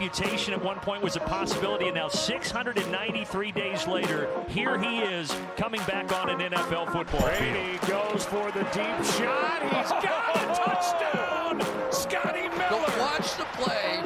amputation at one point was a possibility, and now 693 days later, here he is coming back on an NFL football Brady field. goes for the deep shot. He's got a touchdown. Scotty But Miller. watch the play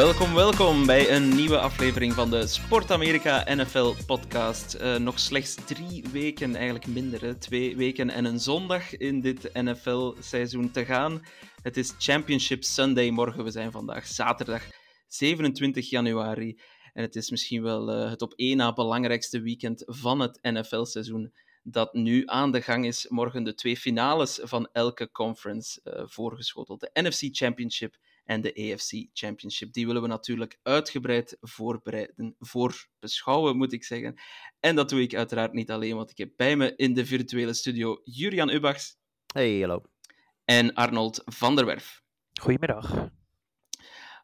Welkom, welkom bij een nieuwe aflevering van de Sport Amerika NFL podcast. Eh, nog slechts drie weken, eigenlijk minder, twee weken en een zondag in dit NFL-seizoen te gaan. Het is Championship Sunday morgen. We zijn vandaag zaterdag 27 januari. En het is misschien wel eh, het op één na belangrijkste weekend van het NFL-seizoen dat nu aan de gang is. Morgen de twee finales van elke conference eh, voorgeschoteld. De NFC Championship en de AFC Championship. Die willen we natuurlijk uitgebreid voorbereiden, voorbeschouwen, moet ik zeggen. En dat doe ik uiteraard niet alleen, want ik heb bij me in de virtuele studio Jurian Ubachs Hey, hallo. en Arnold van der Werf. Goedemiddag.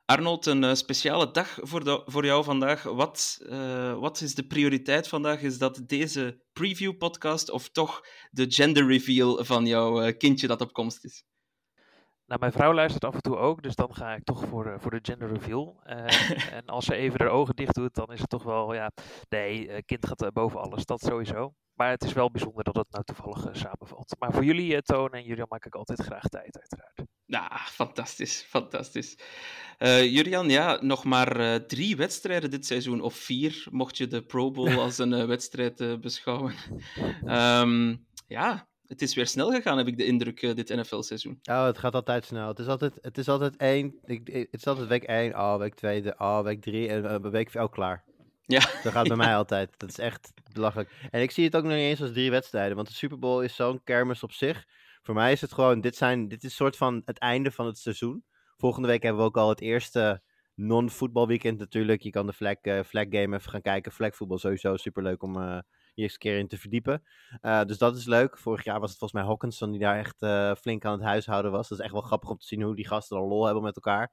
Arnold, een eh, speciale dag voor, de- voor jou vandaag. Wat, eh, wat is de prioriteit vandaag? Is dat deze preview-podcast of toch de gender reveal van jouw eh, kindje dat op komst is? Nou, mijn vrouw luistert af en toe ook, dus dan ga ik toch voor, de- voor de gender reveal. Eh, en als ze even haar ogen dicht doet, dan is het toch wel, ja, nee, eh, kind gaat eh, boven alles, dat sowieso. Maar het is wel bijzonder dat het nou toevallig samenvalt. Maar voor jullie, uh, Toon en jullie maak ik altijd graag tijd, uiteraard. Ja, fantastisch, fantastisch. Eh Jurian, ja, nog maar drie wedstrijden dit seizoen, of vier, mocht je de Pro Bowl als een wedstrijd beschouwen. Ehm, ja, het is weer snel gegaan, heb ik de indruk, eh, dit NFL-seizoen. Oh, het gaat altijd snel. Het is altijd, het is altijd één. Ik, het is altijd week 1, oh, week 2, de, oh, week 3 en uh, week 4, oh, klaar. Ja, Dat gaat bij mij altijd. Dat is echt belachelijk. En ik zie het ook nog niet eens als drie wedstrijden, want de Super Bowl is zo'n kermis op zich. Voor mij is het gewoon, dit, zijn, dit is soort van het einde van het seizoen. Volgende week hebben we ook al het eerste non-voetbalweekend natuurlijk. Je kan de flag, eh, flag game even gaan kijken. Flagvoetbal sowieso superleuk om eens een keer in te verdiepen. Eh, dus dat is leuk. Vorig jaar was het volgens mij Hawkinson die daar echt eh, flink aan het huishouden was. Dat is echt wel grappig om te zien hoe die gasten dan lol hebben met elkaar.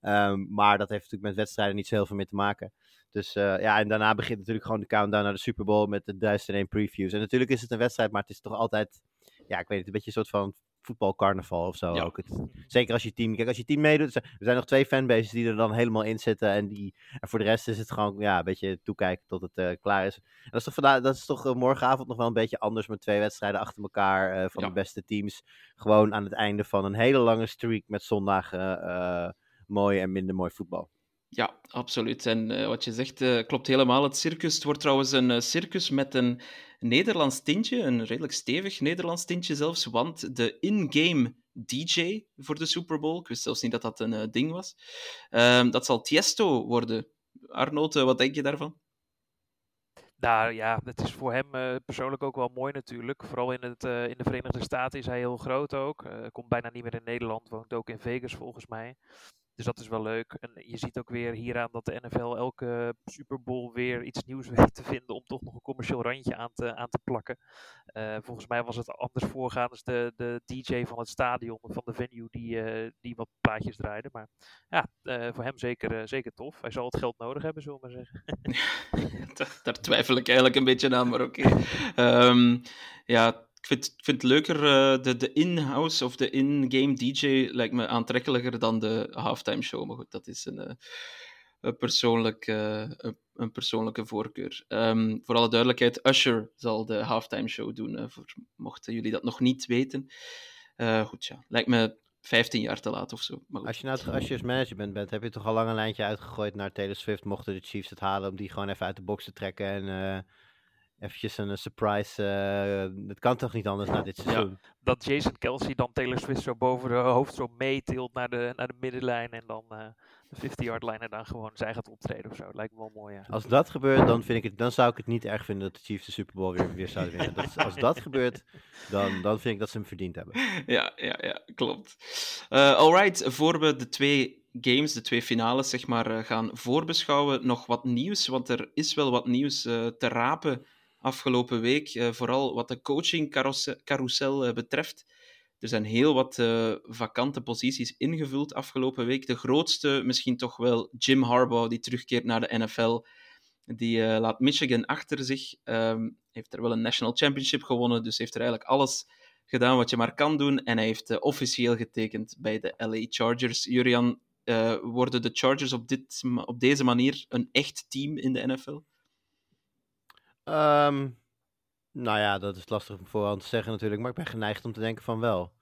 Ehm, maar dat heeft natuurlijk met wedstrijden niet zo heel veel mee te maken. Dus eh, ja, en daarna begint natuurlijk gewoon de countdown naar de Super Bowl met de 1001 previews. En natuurlijk is het een wedstrijd, maar het is toch altijd, ja, ik weet niet, een beetje een soort van voetbalcarnaval of zo Ja. ook. Het, zeker als je team, kijk, als je team meedoet, er zijn nog twee fanbases die er dan helemaal in zitten. En, die, en voor de rest is het gewoon, ja, een beetje toekijken tot het eh, klaar is. En dat is toch, vandaag, dat is toch eh, morgenavond nog wel een beetje anders met twee wedstrijden achter elkaar eh, van Ja. de beste teams. Gewoon aan het einde van een hele lange streak met zondag eh, mooi en minder mooi voetbal. ja, absoluut. En wat je zegt klopt helemaal. Het circus het wordt trouwens een circus met een Nederlands tintje, een redelijk stevig Nederlands tintje zelfs, want de in-game DJ voor de Super Bowl, ik wist zelfs niet dat dat een eh, ding was, ehm, dat zal Tiesto worden. Arnold, eh, wat denk je daarvan? Nou ja, het is voor hem eh, persoonlijk ook wel mooi natuurlijk. Vooral in, het, in de Verenigde Staten is hij heel groot ook. Komt bijna niet meer in Nederland, woont ook in Vegas volgens mij. Dus dat is wel leuk. En je ziet ook weer hieraan dat de NFL elke Super Bowl weer iets nieuws weet te vinden om toch nog een commercieel randje aan te, aan te plakken. Eh, volgens mij was het anders voorgaans de, de DJ van het stadion, van de venue, die, eh, die wat plaatjes draaide. Maar ja, eh, voor hem zeker, zeker tof. Hij zal het geld nodig hebben, zullen we maar zeggen. daar, daar twijfel ik eigenlijk een beetje aan, maar oké. Ehm, ja, ik vind, vind het leuker, eh, de, de in-house of de in-game DJ lijkt me aantrekkelijker dan de halftime show. Maar goed, dat is een, eh, een, persoonlijk, eh, een, een persoonlijke voorkeur. Ehm, voor alle duidelijkheid, Usher zal de halftime show doen, voor, mochten jullie dat nog niet weten. Eh, goed, ja, lijkt me 15 jaar te laat of zo. Maar. Als je nou als je als management bent, heb je toch al lang een lijntje uitgegooid naar Taylor Swift, mochten de Chiefs het halen, om die gewoon even uit de box te trekken en eventjes een surprise. eh, het kan toch niet anders na dit seizoen? dat Jason Kelsey dan Taylor Swift zo boven de hoofd zo meetilt naar de, naar de middenlijn en dan eh, de 50-yard lijn en dan gewoon zij gaat optreden of zo. Lijkt me wel mooi, ja. Als dat gebeurt, dan, vind ik het, dan zou ik het niet erg vinden dat de Chiefs de Super Bowl weer, weer zouden winnen. Dat, als dat gebeurt, dan, dan vind ik dat ze hem verdiend hebben. Ja, ja, ja, klopt. Eh alright, voor we de twee games, de twee finales, zeg maar, gaan voorbeschouwen, nog wat nieuws, want er is wel wat nieuws eh, te rapen afgelopen week, eh, vooral wat de coaching carousel eh, betreft. Er zijn heel wat uh, vakante posities ingevuld afgelopen week. De grootste misschien toch wel Jim Harbaugh, die terugkeert naar de NFL. Die laat Michigan achter zich. Um, heeft er wel een national championship gewonnen, dus heeft er eigenlijk alles gedaan wat je maar kan doen. En hij heeft officieel getekend bij de LA Chargers. Jurian, worden de Chargers op, dit, op deze manier een echt team in de NFL? Um, nou ja, dat is lastig om voorhand te zeggen natuurlijk, maar ik ben geneigd om te denken van wel.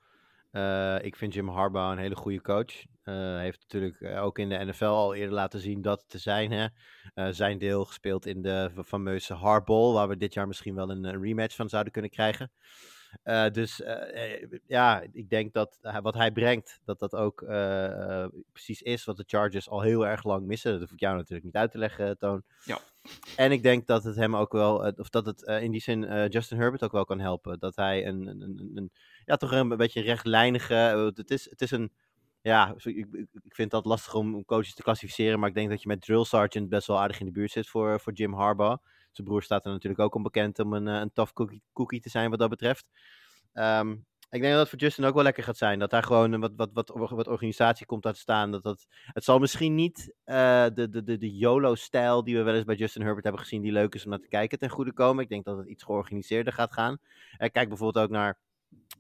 Uh, ik vind Jim Harbaugh een hele goede coach. Uh, heeft natuurlijk uh, ook in de NFL al eerder laten zien dat te zijn. Hè? zijn deel gespeeld in de fameuze Harbowl, waar we dit jaar misschien wel een rematch van zouden kunnen krijgen. dus ja, ik denk dat wat hij brengt, dat dat ook precies is wat de Chargers al heel erg lang missen. Dat hoef ik jou natuurlijk niet uit te leggen, Toon. Ja. En ik denk dat het hem ook wel, of dat het in die zin Justin Herbert ook wel kan helpen. Dat hij een, een, een, ja, toch een beetje rechtlijnige. Het is, het is een. Ja, ik, ik vind dat lastig om coaches te klassificeren. Maar ik denk dat je met Drill Sergeant best wel aardig in de buurt zit voor, voor Jim Harbaugh. Zijn broer staat er natuurlijk ook onbekend om een, een tough cookie, cookie te zijn wat dat betreft. Um, ik denk dat het voor Justin ook wel lekker gaat zijn. Dat hij gewoon wat, wat, wat, wat organisatie komt uit staan. Dat, dat, het zal misschien niet uh, de, de, de, de YOLO-stijl die we wel eens bij Justin Herbert hebben gezien, die leuk is om naar te kijken, ten goede komen. Ik denk dat het iets georganiseerder gaat gaan. Uh, kijk bijvoorbeeld ook naar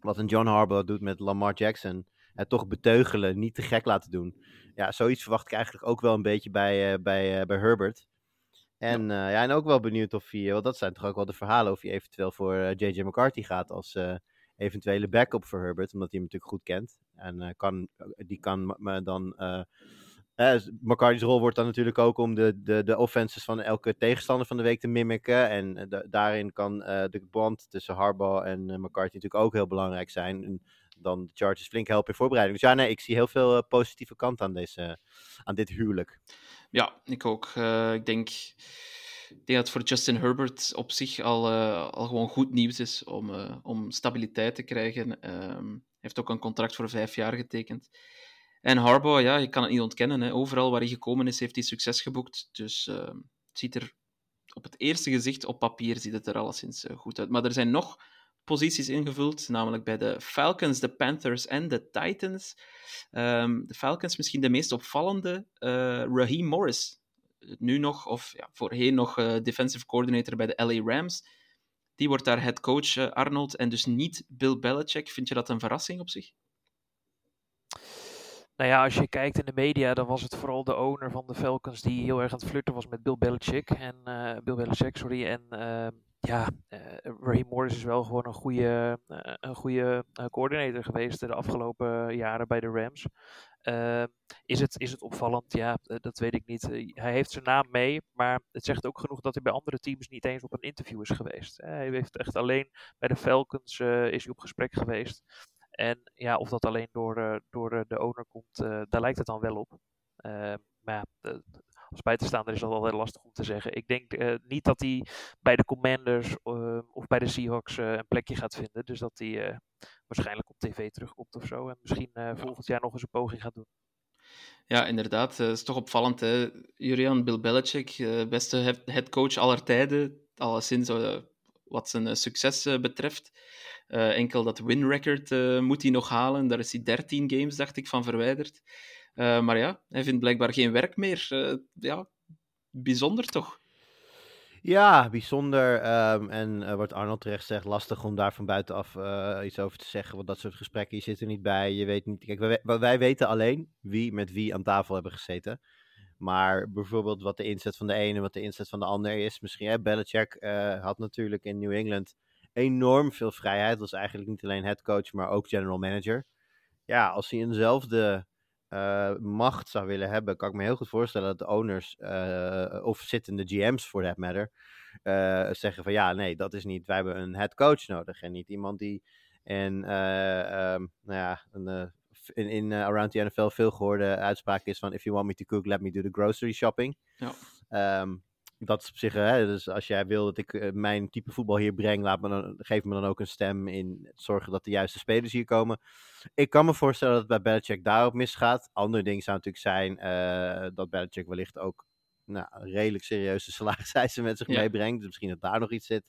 wat een John Harbaugh doet met Lamar Jackson. Het toch beteugelen, niet te gek laten doen. Ja, zoiets verwacht ik eigenlijk ook wel een beetje bij, bij, bij Herbert. En, ja. Ja, en ook wel benieuwd of hij, want dat zijn toch ook wel de verhalen, of hij eventueel voor J.J. McCarthy gaat als eventuele backup voor Herbert, omdat hij hem natuurlijk goed kent. En kan, die kan me dan uh, rol wordt dan natuurlijk ook om de, de, de offenses van elke tegenstander van de week te mimiken. En daarin kan de band tussen Harbaugh en McCarthy natuurlijk ook heel belangrijk zijn. En dan de Chargers flink helpen in voorbereiding. Dus ja, nee, ik zie heel veel positieve kant aan, deze, aan dit huwelijk. Ja, ik ook. ik denk... Ik denk dat het voor Justin Herbert op zich al, al gewoon goed nieuws is om, om stabiliteit te krijgen. Hij heeft ook een contract voor vijf jaar getekend. En Harbaugh, ja, je kan het niet ontkennen. Hè. Overal waar hij gekomen is, heeft hij succes geboekt. Dus uh, het ziet er op het eerste gezicht, op papier, ziet het er alleszins uh, goed uit. Maar er zijn nog posities ingevuld, namelijk bij de Falcons, de Panthers en de Titans. Um, de Falcons misschien de meest opvallende, Raheem Morris. Nu nog, of ja, voorheen nog defensive coordinator bij de LA Rams. Die wordt daar head coach, Arnold, en dus niet Bill Belichick. Vind je dat een verrassing op zich? Nou ja, als je kijkt in de media, dan was het vooral de owner van de Falcons die heel erg aan het flirten was met Bill Belichick. En, uh, Bill Belichick, sorry. En uh, ja, uh, Raheem Morris is wel gewoon een goede, een goede coördinator geweest de afgelopen jaren bij de Rams. is, het, is het opvallend? Ja, dat weet ik niet. hij heeft zijn naam mee, maar het zegt ook genoeg dat hij bij andere teams niet eens op een interview is geweest. hij heeft echt alleen bij de Falcons is hij op gesprek geweest. En ja, of dat alleen door, door de owner komt, daar lijkt het dan wel op. maar ja, als buitenstaander is dat heel lastig om te zeggen. Ik denk niet dat hij bij de Commanders of bij de Seahawks een plekje gaat vinden. Dus dat hij waarschijnlijk op tv terugkomt of zo. En misschien volgend jaar nog eens een poging gaat doen. Ja, inderdaad. Het is toch opvallend. Hè? Julian Bill Belichick, beste headcoach aller tijden. Alleszins wat zijn succes betreft. Enkel dat win record uh, moet hij nog halen. Daar is hij 13 games, dacht ik, van verwijderd. Uh, maar ja, hij vindt blijkbaar geen werk meer. ja, bijzonder toch? Ja, bijzonder. Um, en wat Arnold terecht zegt, lastig om daar van buitenaf iets over te zeggen. Want dat soort gesprekken, je zit er niet bij. Je weet niet. Kijk, wij, weten alleen wie met wie aan tafel hebben gezeten. Maar bijvoorbeeld wat de inzet van de ene en wat de inzet van de ander is. Misschien, hè, Belichick had natuurlijk in New England enorm veel vrijheid. Was eigenlijk niet alleen headcoach, maar ook general manager. Ja, als hij eenzelfde uh, macht zou willen hebben, kan ik me heel goed voorstellen dat de owners uh, of zittende GM's voor that matter uh, zeggen van ja, nee, dat is niet. Wij hebben een head coach nodig en niet iemand die en um, nou ja, een, in, in Around the NFL veel gehoorde uitspraak is van if you want me to cook, let me do the grocery shopping. Ja. Um, dat is op zich, hè, dus als jij wil dat ik uh, mijn type voetbal hier breng, laat me dan, geef me dan ook een stem in zorgen dat de juiste spelers hier komen. Ik kan me voorstellen dat het bij Belichick daarop misgaat. Ander ding zou natuurlijk zijn uh, dat Belichick wellicht ook nou, redelijk serieuze salariseisen met zich ja. meebrengt. Dus misschien dat daar nog iets zit.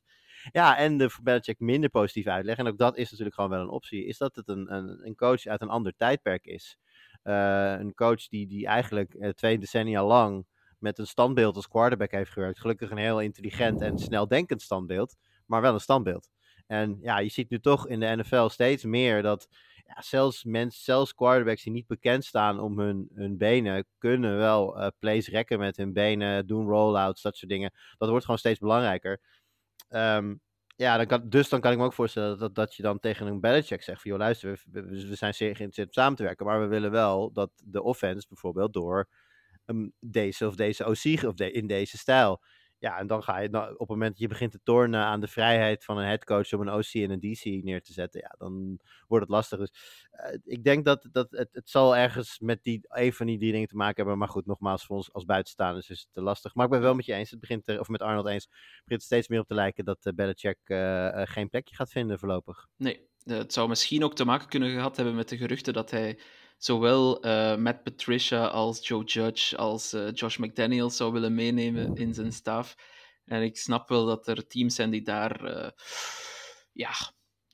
Ja, en de voor Belichick minder positief uitleggen, en ook dat is natuurlijk gewoon wel een optie, is dat het een, een, een coach uit een ander tijdperk is. Uh, een coach die, die eigenlijk uh, twee decennia lang met een standbeeld als quarterback heeft gewerkt. Gelukkig een heel intelligent en snel denkend standbeeld, maar wel een standbeeld. En ja, je ziet nu toch in de NFL steeds meer dat ja, zelfs, mensen, zelfs quarterbacks die niet bekend staan om hun, hun benen, kunnen wel uh, plays rekken met hun benen, doen rollouts, dat soort dingen. Dat wordt gewoon steeds belangrijker. Um, ja, dan kan, dus dan kan ik me ook voorstellen dat, dat je dan tegen een Belichick zegt van, joh, luister, we, we zijn zeer geïnteresseerd om samen te werken, maar we willen wel dat de offense bijvoorbeeld door deze of deze OC of de, in deze stijl ja, en dan ga je, nou, op het moment dat je begint te tornen aan de vrijheid van een headcoach om een OC en een DC neer te zetten, ja, dan wordt het lastig. Dus uh, ik denk dat, dat het, het zal ergens met die, een van die drie dingen te maken hebben. Maar goed, nogmaals, voor ons als buitenstaanders is het te lastig. Maar ik ben wel met je eens, het begint er, of met Arnold eens, het begint steeds meer op te lijken dat uh, Belichick uh, geen plekje gaat vinden voorlopig. Nee, het zou misschien ook te maken kunnen gehad hebben met de geruchten dat hij zowel uh, Matt Patricia als Joe Judge als uh, Josh McDaniels zou willen meenemen in zijn staf. En ik snap wel dat er teams zijn die daar uh, ja,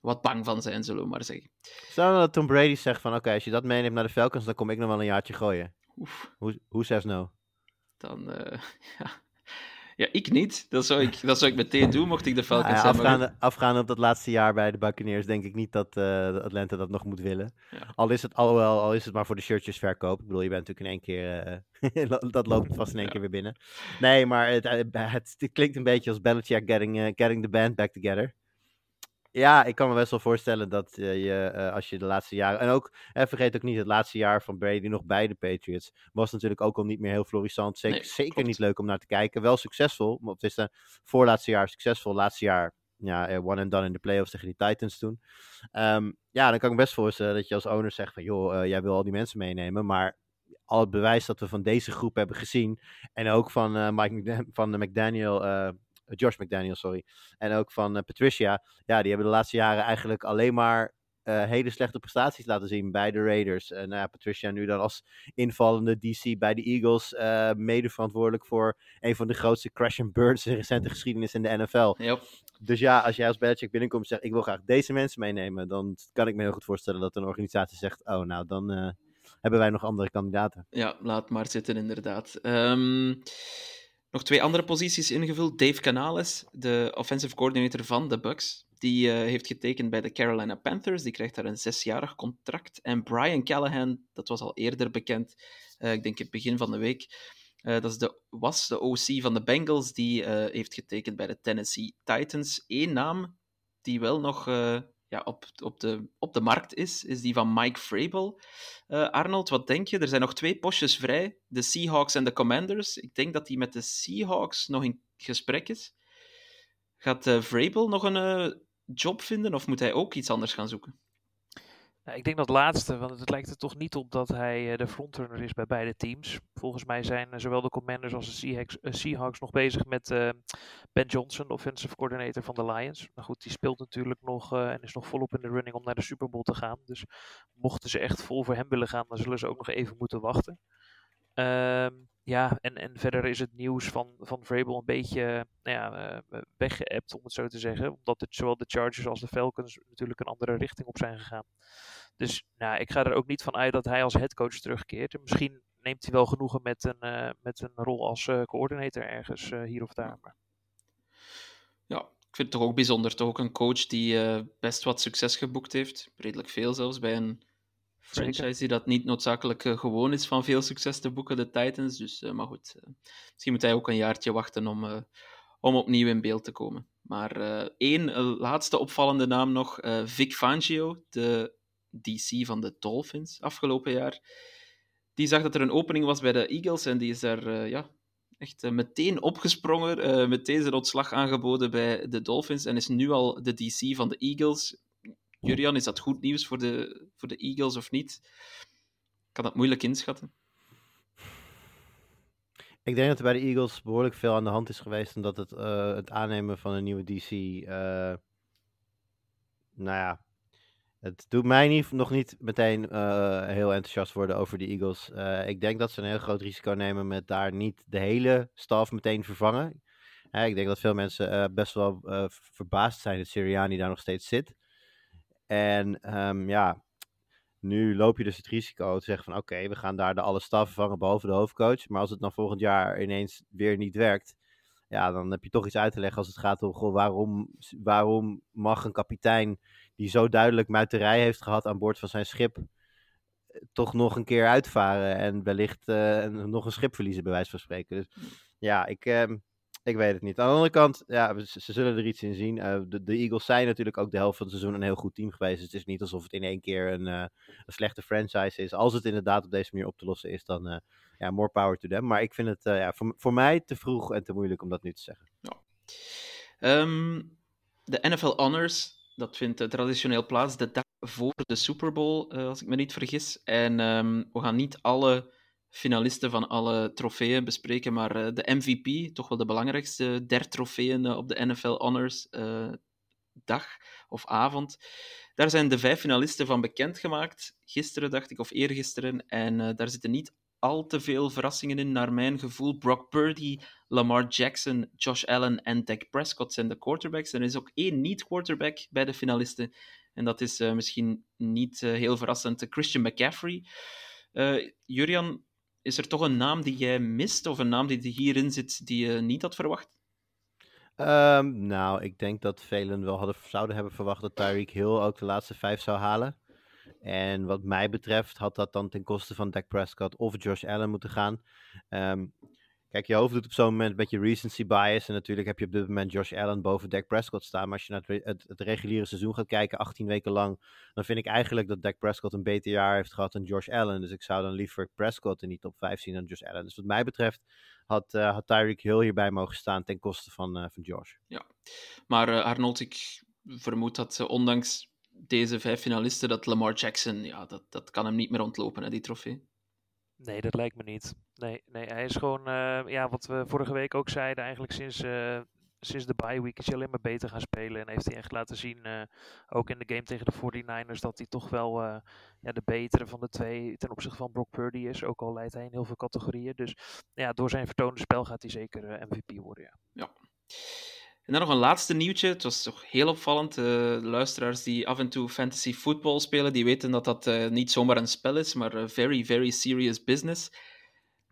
wat bang van zijn, zullen we maar zeggen. Stel nou dat Tom Brady zegt van oké, okay, als je dat meeneemt naar de Falcons, dan kom ik nog wel een jaartje gooien. Oef. Hoe, hoe says no? Dan, ja, ja, ik niet. Dat zou ik, dat zou ik meteen doen, mocht ik de Falcons ja, ja, afgaande, maar... afgaande op dat laatste jaar bij de Buccaneers, denk ik niet dat uh, Atlanta dat nog moet willen. Ja. Al, is het, al, wel, al is het maar voor de shirtjes verkoop. Ik bedoel, je bent natuurlijk in één keer... Uh, dat loopt vast in één keer weer binnen. Nee, maar het, het, het, klinkt een beetje als Belichick getting, uh, getting the band back together. Ja, ik kan me best wel voorstellen dat uh, je, uh, als je de laatste jaren. En ook, eh, vergeet ook niet, het laatste jaar van Brady nog bij de Patriots. Was natuurlijk ook al niet meer heel florissant. Zeker, nee, zeker niet leuk om naar te kijken. Wel succesvol, maar het is de voorlaatste jaar succesvol. Laatste jaar, ja, one and done in de playoffs tegen die Titans toen. Um, ja, dan kan ik best voorstellen dat je als owner zegt van, joh, jij wil al die mensen meenemen, maar al het bewijs dat we van deze groep hebben gezien. En ook van Mike van de McDaniel Josh McDaniel, sorry. En ook van uh, Patricia. Ja, die hebben de laatste jaren eigenlijk alleen maar uh, hele slechte prestaties laten zien bij de Raiders. En uh, Patricia nu dan als invallende DC bij de Eagles. Uh, mede verantwoordelijk voor een van de grootste crash and burns in recente geschiedenis in de NFL. Yep. Dus ja, als jij als Belichick binnenkomt en zegt ik wil graag deze mensen meenemen. Dan kan ik me heel goed voorstellen dat een organisatie zegt oh nou dan hebben wij nog andere kandidaten. Ja, laat maar zitten inderdaad. Um... Nog twee andere posities ingevuld. Dave Canales, de offensive coordinator van de Bucks, die uh, heeft getekend bij de Carolina Panthers. Die krijgt daar een zesjarig contract. En Brian Callahan, dat was al eerder bekend, uh, ik denk het begin van de week. Uh, dat is de, was de OC van de Bengals, die heeft getekend bij de Tennessee Titans. Eén naam die wel nog op, op, de, op de markt is, is die van Mike Vrabel. Uh, Arnold, wat denk je? Er zijn nog twee postjes vrij, de Seahawks en de Commanders. Ik denk dat hij met de Seahawks nog in gesprek is. Gaat uh, Vrabel nog een uh, job vinden of moet hij ook iets anders gaan zoeken? Nou, ik denk dat laatste, want het lijkt er toch niet op dat hij uh, de frontrunner is bij beide teams. Volgens mij zijn uh, zowel de Commanders als de Seahawks, Seahawks nog bezig met Ben Johnson, offensive coordinator van de Lions. Nou goed, die speelt natuurlijk nog en is nog volop in de running om naar de Super Bowl te gaan. Dus mochten ze echt vol voor hem willen gaan, dan zullen ze ook nog even moeten wachten. Ehm, ja, en, en verder is het nieuws van, van Vrabel een beetje nou ja, weggeëpt, om het zo te zeggen. Omdat het, zowel de Chargers als de Falcons natuurlijk een andere richting op zijn gegaan. Dus nou, ik ga er ook niet van uit dat hij als headcoach terugkeert. En misschien neemt hij wel genoegen met een, uh, met een rol als uh, coördinator ergens uh, hier of daar. Maar... Ja, ik vind het toch ook bijzonder. Toch ook een coach die best wat succes geboekt heeft. Redelijk veel zelfs bij een franchise die dat niet noodzakelijk gewoon is van veel succes te boeken, de Titans. Dus, maar goed, misschien moet hij ook een jaartje wachten om, om opnieuw in beeld te komen. Maar één laatste opvallende naam nog, Vic Fangio, de DC van de Dolphins afgelopen jaar. Die zag dat er een opening was bij de Eagles en die is daar ja, echt meteen opgesprongen, uh, meteen zijn ontslag aangeboden bij de Dolphins en is nu al de DC van de Eagles. Jurian, is dat goed nieuws voor de, voor de Eagles of niet? Ik kan dat moeilijk inschatten. Ik denk dat er bij de Eagles behoorlijk veel aan de hand is geweest, omdat het, het aannemen van een nieuwe DC, nou ja, het doet mij niet, nog niet meteen uh, heel enthousiast worden over de Eagles. Ik denk dat ze een heel groot risico nemen met daar niet de hele staf meteen vervangen. Ik denk dat veel mensen eh, best wel eh, verbaasd zijn dat Sirianni daar nog steeds zit. En ehm, ja, nu loop je dus het risico te zeggen van oké, we gaan daar de alle staf vervangen behalve de hoofdcoach. Maar als het dan volgend jaar ineens weer niet werkt, ja, dan heb je toch iets uit te leggen als het gaat om goh, waarom, waarom mag een kapitein die zo duidelijk muiterij heeft gehad aan boord van zijn schip, eh, toch nog een keer uitvaren en wellicht eh, nog een schip verliezen, bij wijze van spreken. Dus ja, ik, ehm, ik weet het niet. Aan de andere kant, ja, ze, zullen er iets in zien. Eh, de, Eagles zijn natuurlijk ook de helft van het seizoen een heel goed team geweest. Het is niet alsof het in één keer een, eh, een slechte franchise is. Als het inderdaad op deze manier op te lossen is, dan eh, ja, more power to them. Maar ik vind het ja, voor, voor mij te vroeg en te moeilijk om dat nu te zeggen. Ehm, de NFL Honors, dat vindt traditioneel plaats de dag voor de Super Bowl, als ik me niet vergis. En ehm, we gaan niet alle finalisten van alle trofeeën bespreken, maar eh, de MVP, toch wel de belangrijkste der trofeeën eh, op de NFL Honors eh, dag of avond. Daar zijn de vijf finalisten van bekendgemaakt, gisteren dacht ik, of eergisteren. En daar zitten niet al te veel verrassingen in, naar mijn gevoel. Brock Purdy, Lamar Jackson, Josh Allen en Dak Prescott zijn de quarterbacks. Er is ook één niet-quarterback bij de finalisten. En dat is misschien niet heel verrassend, Christian McCaffrey. Jurian, is er toch een naam die jij mist, of een naam die hierin zit die je niet had verwacht? Ehm, nou, ik denk dat velen wel hadden, zouden hebben verwacht dat Tyreek Hill ook de laatste vijf zou halen. En wat mij betreft had dat dan ten koste van Dak Prescott of Josh Allen moeten gaan. Ehm, kijk, je hoofd doet op zo'n moment een beetje recency bias. En natuurlijk heb je op dit moment Josh Allen boven Dak Prescott staan. Maar als je naar het, re- het, het reguliere seizoen gaat kijken, 18 weken lang, dan vind ik eigenlijk dat Dak Prescott een beter jaar heeft gehad dan Josh Allen. Dus ik zou dan liever Prescott in die top 5 zien dan Josh Allen. Dus wat mij betreft had, eh had Tyreek Hill hierbij mogen staan ten koste van, eh, van Josh. Maar eh, Arnold, ik vermoed dat ondanks deze vijf finalisten, dat Lamar Jackson, ja, dat, dat kan hem niet meer ontlopen, hè, die trofee. Nee, dat lijkt me niet. Nee, nee hij is gewoon, eh, ja, wat we vorige week ook zeiden, eigenlijk sinds, eh, sinds de bye week is hij alleen maar beter gaan spelen. En heeft hij echt laten zien, eh, ook in de game tegen de 49ers, dat hij toch wel ja, de betere van de twee ten opzichte van Brock Purdy is. Ook al leidt hij in heel veel categorieën. Dus ja, door zijn vertoonde spel gaat hij zeker MVP worden, ja. En dan nog een laatste nieuwtje. Het was toch heel opvallend. De luisteraars die af en toe fantasy football spelen, die weten dat dat niet zomaar een spel is, maar very, very serious business.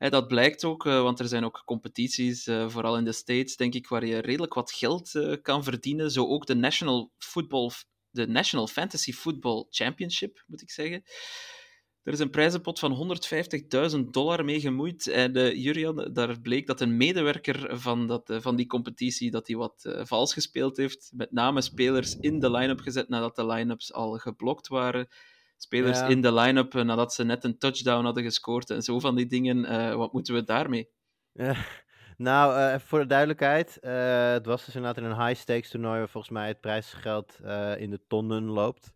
Dat blijkt ook, eh, want er zijn ook competities, eh, vooral in de States, denk ik, waar je redelijk wat geld eh, kan verdienen. Zo ook de National, Football, de National Fantasy Football Championship, moet ik zeggen. Er is een prijzenpot van 150.000 dollar mee gemoeid. En Jurian, daar bleek dat een medewerker van, dat, van die competitie dat hij wat vals gespeeld heeft. Met name spelers in de line-up gezet nadat de line-ups al geblokt waren. Spelers Ja. in de line-up eh, nadat ze net een touchdown hadden gescoord. En zo van die dingen. Eh, wat moeten we daarmee? Nou, eh, voor de duidelijkheid. het was dus inderdaad in een high-stakes toernooi waar volgens mij het prijsgeld in de tonnen loopt.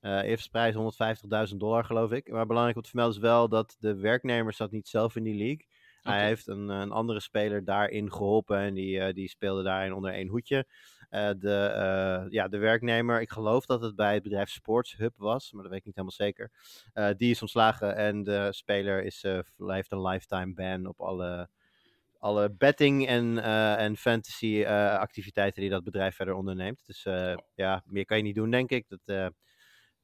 Eerste prijs 150.000 dollar, geloof ik. Maar belangrijk om te vermelden is wel dat de werknemer zat niet zelf in die league. Hij heeft een, een andere speler daarin geholpen en die, eh, die speelde daarin onder één hoedje. Eh, de, eh, ja, de werknemer, ik geloof dat het bij het bedrijf Sports Hub was, maar dat weet ik niet helemaal zeker. Eh, die is ontslagen en de speler is, eh, heeft een lifetime ban op alle, alle betting en, eh, en fantasy eh, activiteiten die dat bedrijf verder onderneemt. Dus eh, ja, meer kan je niet doen, denk ik. Dat, eh,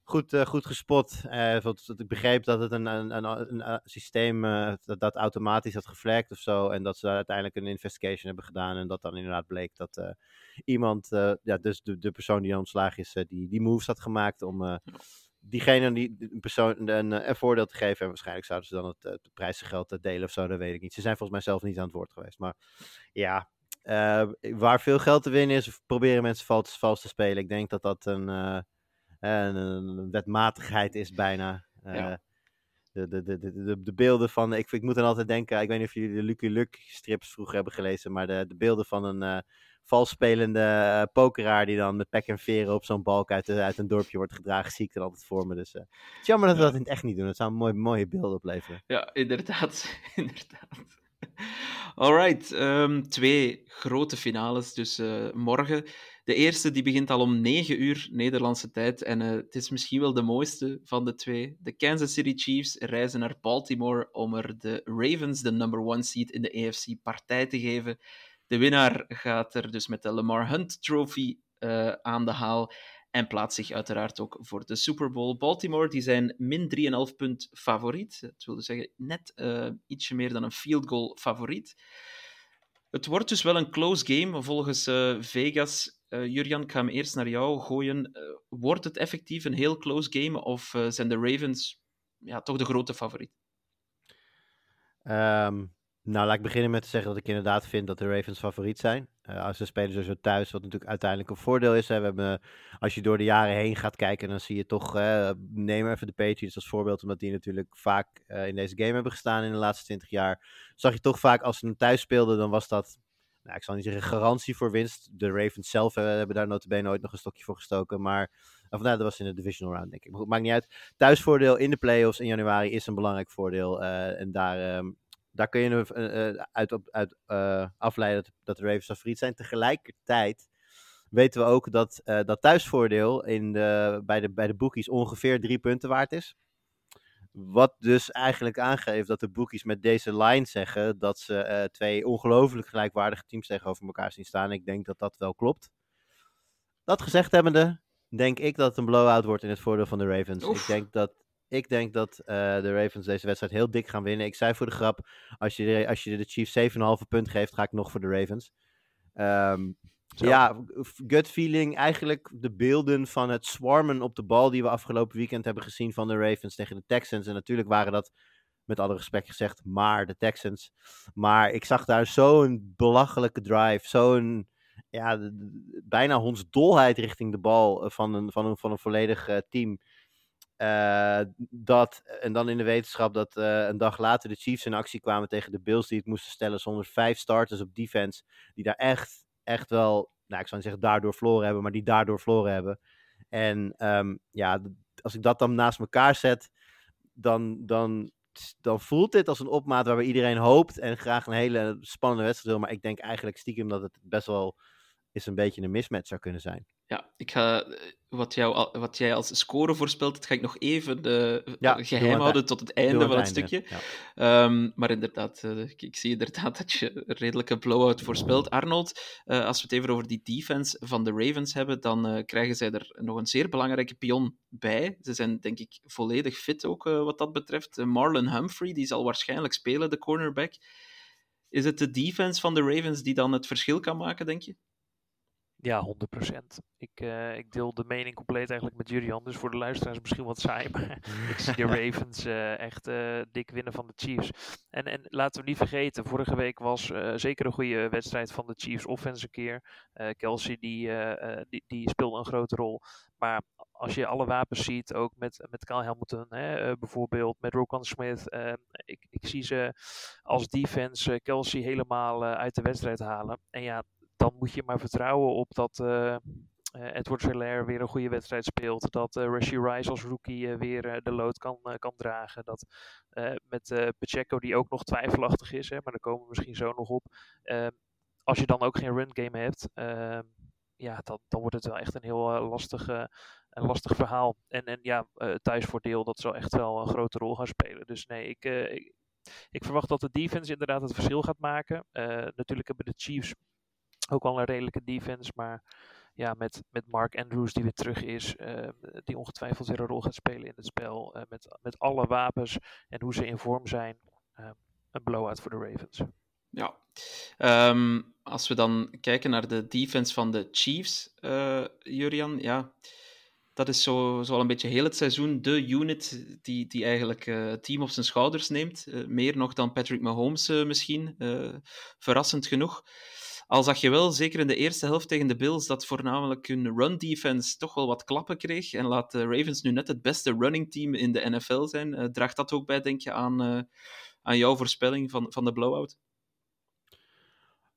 goed, eh, goed gespot. Wat ik begreep dat het een, een, een, een, systeem eh, dat, dat automatisch had geflagd of zo. En dat ze daar uiteindelijk een investigation hebben gedaan. En dat dan inderdaad bleek dat iemand, ja, dus de, de persoon die ontslagen is, die, die moves had gemaakt om diegene die een persoon een, een voordeel te geven. En waarschijnlijk zouden ze dan het, het prijzengeld delen of zo, dat weet ik niet. Ze zijn volgens mij zelf niet aan het woord geweest. Maar ja, waar veel geld te winnen is, proberen mensen vals, vals te spelen. Ik denk dat dat een, een, een wetmatigheid is bijna. Eh, Ja. de, de, de, de, de, de beelden van, ik, ik moet dan altijd denken, ik weet niet of jullie de Lucky Luke strips vroeger hebben gelezen, maar de, de beelden van een eh vals spelende eh, pokeraar die dan met pek en veren op zo'n balk uit, de- uit een dorpje wordt gedragen, zie ik er altijd voor me. Dus eh, het is jammer dat we dat in het echt niet doen. Het zou een mooi, mooie beelden opleveren. Ja, inderdaad. inderdaad. Alright, ehm, twee grote finales dus eh, morgen. De eerste die begint al om 9 uur Nederlandse tijd en eh, het is misschien wel de mooiste van de twee. De Kansas City Chiefs reizen naar Baltimore om er de Ravens, de number one seed in de AFC, partij te geven. De winnaar gaat er dus met de Lamar Hunt Trophy uh, aan de haal en plaatst zich uiteraard ook voor de Super Bowl. Baltimore die zijn min 3,5 punt favoriet. Dat wil zeggen net uh, ietsje meer dan een field goal favoriet. Het wordt dus wel een close game volgens Vegas. Uh, Jurjan, ik ga hem eerst naar jou gooien. Uh, wordt het effectief een heel close game of zijn de Ravens ja, toch de grote favoriet? Um, nou, laat ik beginnen met te zeggen dat ik inderdaad vind dat de Ravens favoriet zijn. als ze spelen ze zo thuis, wat natuurlijk uiteindelijk een voordeel is. We hebben, als je door de jaren heen gaat kijken, dan zie je toch, neem even de Patriots als voorbeeld, omdat die natuurlijk vaak in deze game hebben gestaan in de laatste 20 jaar. Zag je toch vaak, als ze hem thuis speelden, dan was dat nou, ik zal niet zeggen garantie voor winst. De Ravens zelf uh, hebben daar notabene nooit nog een stokje voor gestoken. Maar, of nou, dat was in de divisional round, denk ik. Maar maakt niet uit. Thuisvoordeel in de playoffs in januari is een belangrijk voordeel. Uh, en daar, um, daar kun je uh, uit, uit afleiden dat, dat de Ravens favoriet zijn. Tegelijkertijd weten we ook dat dat thuisvoordeel in de, bij, de, bij de bookies ongeveer drie punten waard is. Wat dus eigenlijk aangeeft dat de bookies met deze line zeggen dat ze uh, twee ongelooflijk gelijkwaardige teams tegenover elkaar zien staan. Ik denk dat dat wel klopt. Dat gezegd hebbende, denk ik dat het een blowout wordt in het voordeel van de Ravens. Ik denk dat, ik denk dat uh, de Ravens deze wedstrijd heel dik gaan winnen. Ik zei voor de grap, als je de, als je de Chiefs 7,5 punt geeft, ga ik nog voor de Ravens. Um, Ja, gut feeling. Eigenlijk de beelden van het swarmen op de bal die we afgelopen weekend hebben gezien van de Ravens tegen de Texans. En natuurlijk waren dat, met alle respect gezegd, maar de Texans. Maar ik zag daar zo'n belachelijke drive, zo'n ja, bijna hondsdolheid richting de bal van een, van een, van een volledig uh, team. Uh, dat, en dan in de wetenschap dat een dag later de Chiefs in actie kwamen tegen de Bills die het moesten stellen zonder vijf starters op defense. Die daar echt echt wel, nou ik zou niet zeggen daardoor verloren hebben, maar die daardoor verloren hebben. En um, ja, als ik dat dan naast elkaar zet, dan, dan, dan voelt dit als een opmaat waarbij iedereen hoopt en graag een hele spannende wedstrijd wil. Maar ik denk eigenlijk stiekem dat het best wel is een beetje een mismatch zou kunnen zijn. Ja, ik ga wat, jou, wat jij als score voorspelt, dat ga ik nog even uh, ja, geheim houden tot het einde van het, einde, stukje. Ja. Um, maar inderdaad, uh, ik, ik, zie inderdaad dat je een redelijke blowout voorspelt. Arnold, uh, als we het even over die defense van de Ravens hebben, dan krijgen zij er nog een zeer belangrijke pion bij. Ze zijn denk ik volledig fit ook wat dat betreft. Marlon Humphrey, die zal waarschijnlijk spelen, de cornerback. Is het de defense van de Ravens die dan het verschil kan maken, denk je? Ja, 100%. Ik, uh, ik deel de mening compleet eigenlijk met Julian. Dus voor de luisteraars misschien wat saai. Maar ik zie de Ravens uh, echt uh, dik winnen van de Chiefs. En, en laten we niet vergeten, vorige week was zeker een goede wedstrijd van de Chiefs offense een keer. Kelsey die, die, die speelde een grote rol. Maar als je alle wapens ziet, ook met, met Kyle Hamilton hè, bijvoorbeeld, met Roquan Smith. ik, ik zie ze als defense Kelsey helemaal uit de wedstrijd halen. En ja, dan moet je maar vertrouwen op dat uh, Edward Hilaire weer een goede wedstrijd speelt. Dat uh, Rashi Rice als rookie weer de lood kan, kan dragen. Dat met Pacheco, die ook nog twijfelachtig is, hè, maar daar komen we misschien zo nog op. Ehm, als je dan ook geen run game hebt, ehm, ja, dan, dan wordt het wel echt een heel lastig, een lastig verhaal. En, en ja, thuisvoordeel, dat zal echt wel een grote rol gaan spelen. Dus nee, ik, ik, ik verwacht dat de defense inderdaad het verschil gaat maken. natuurlijk hebben de Chiefs ook al een redelijke defense, maar ja, met, met Mark Andrews die weer terug is, uh, die ongetwijfeld weer een rol gaat spelen in het spel. Uh, met, met alle wapens en hoe ze in vorm zijn, uh, een blowout voor de Ravens. Ja, um, als we dan kijken naar de defense van de Chiefs, Jurian, ja, dat is zo, zo al een beetje heel het seizoen de unit die, die eigenlijk het team op zijn schouders neemt. meer nog dan Patrick Mahomes misschien, verrassend genoeg. Al zag je wel, zeker in de eerste helft tegen de Bills, dat voornamelijk hun run defense toch wel wat klappen kreeg. En laat de Ravens nu net het beste running team in de NFL zijn. Uh, draagt dat ook bij, denk je, aan, uh, aan jouw voorspelling van, van de blowout?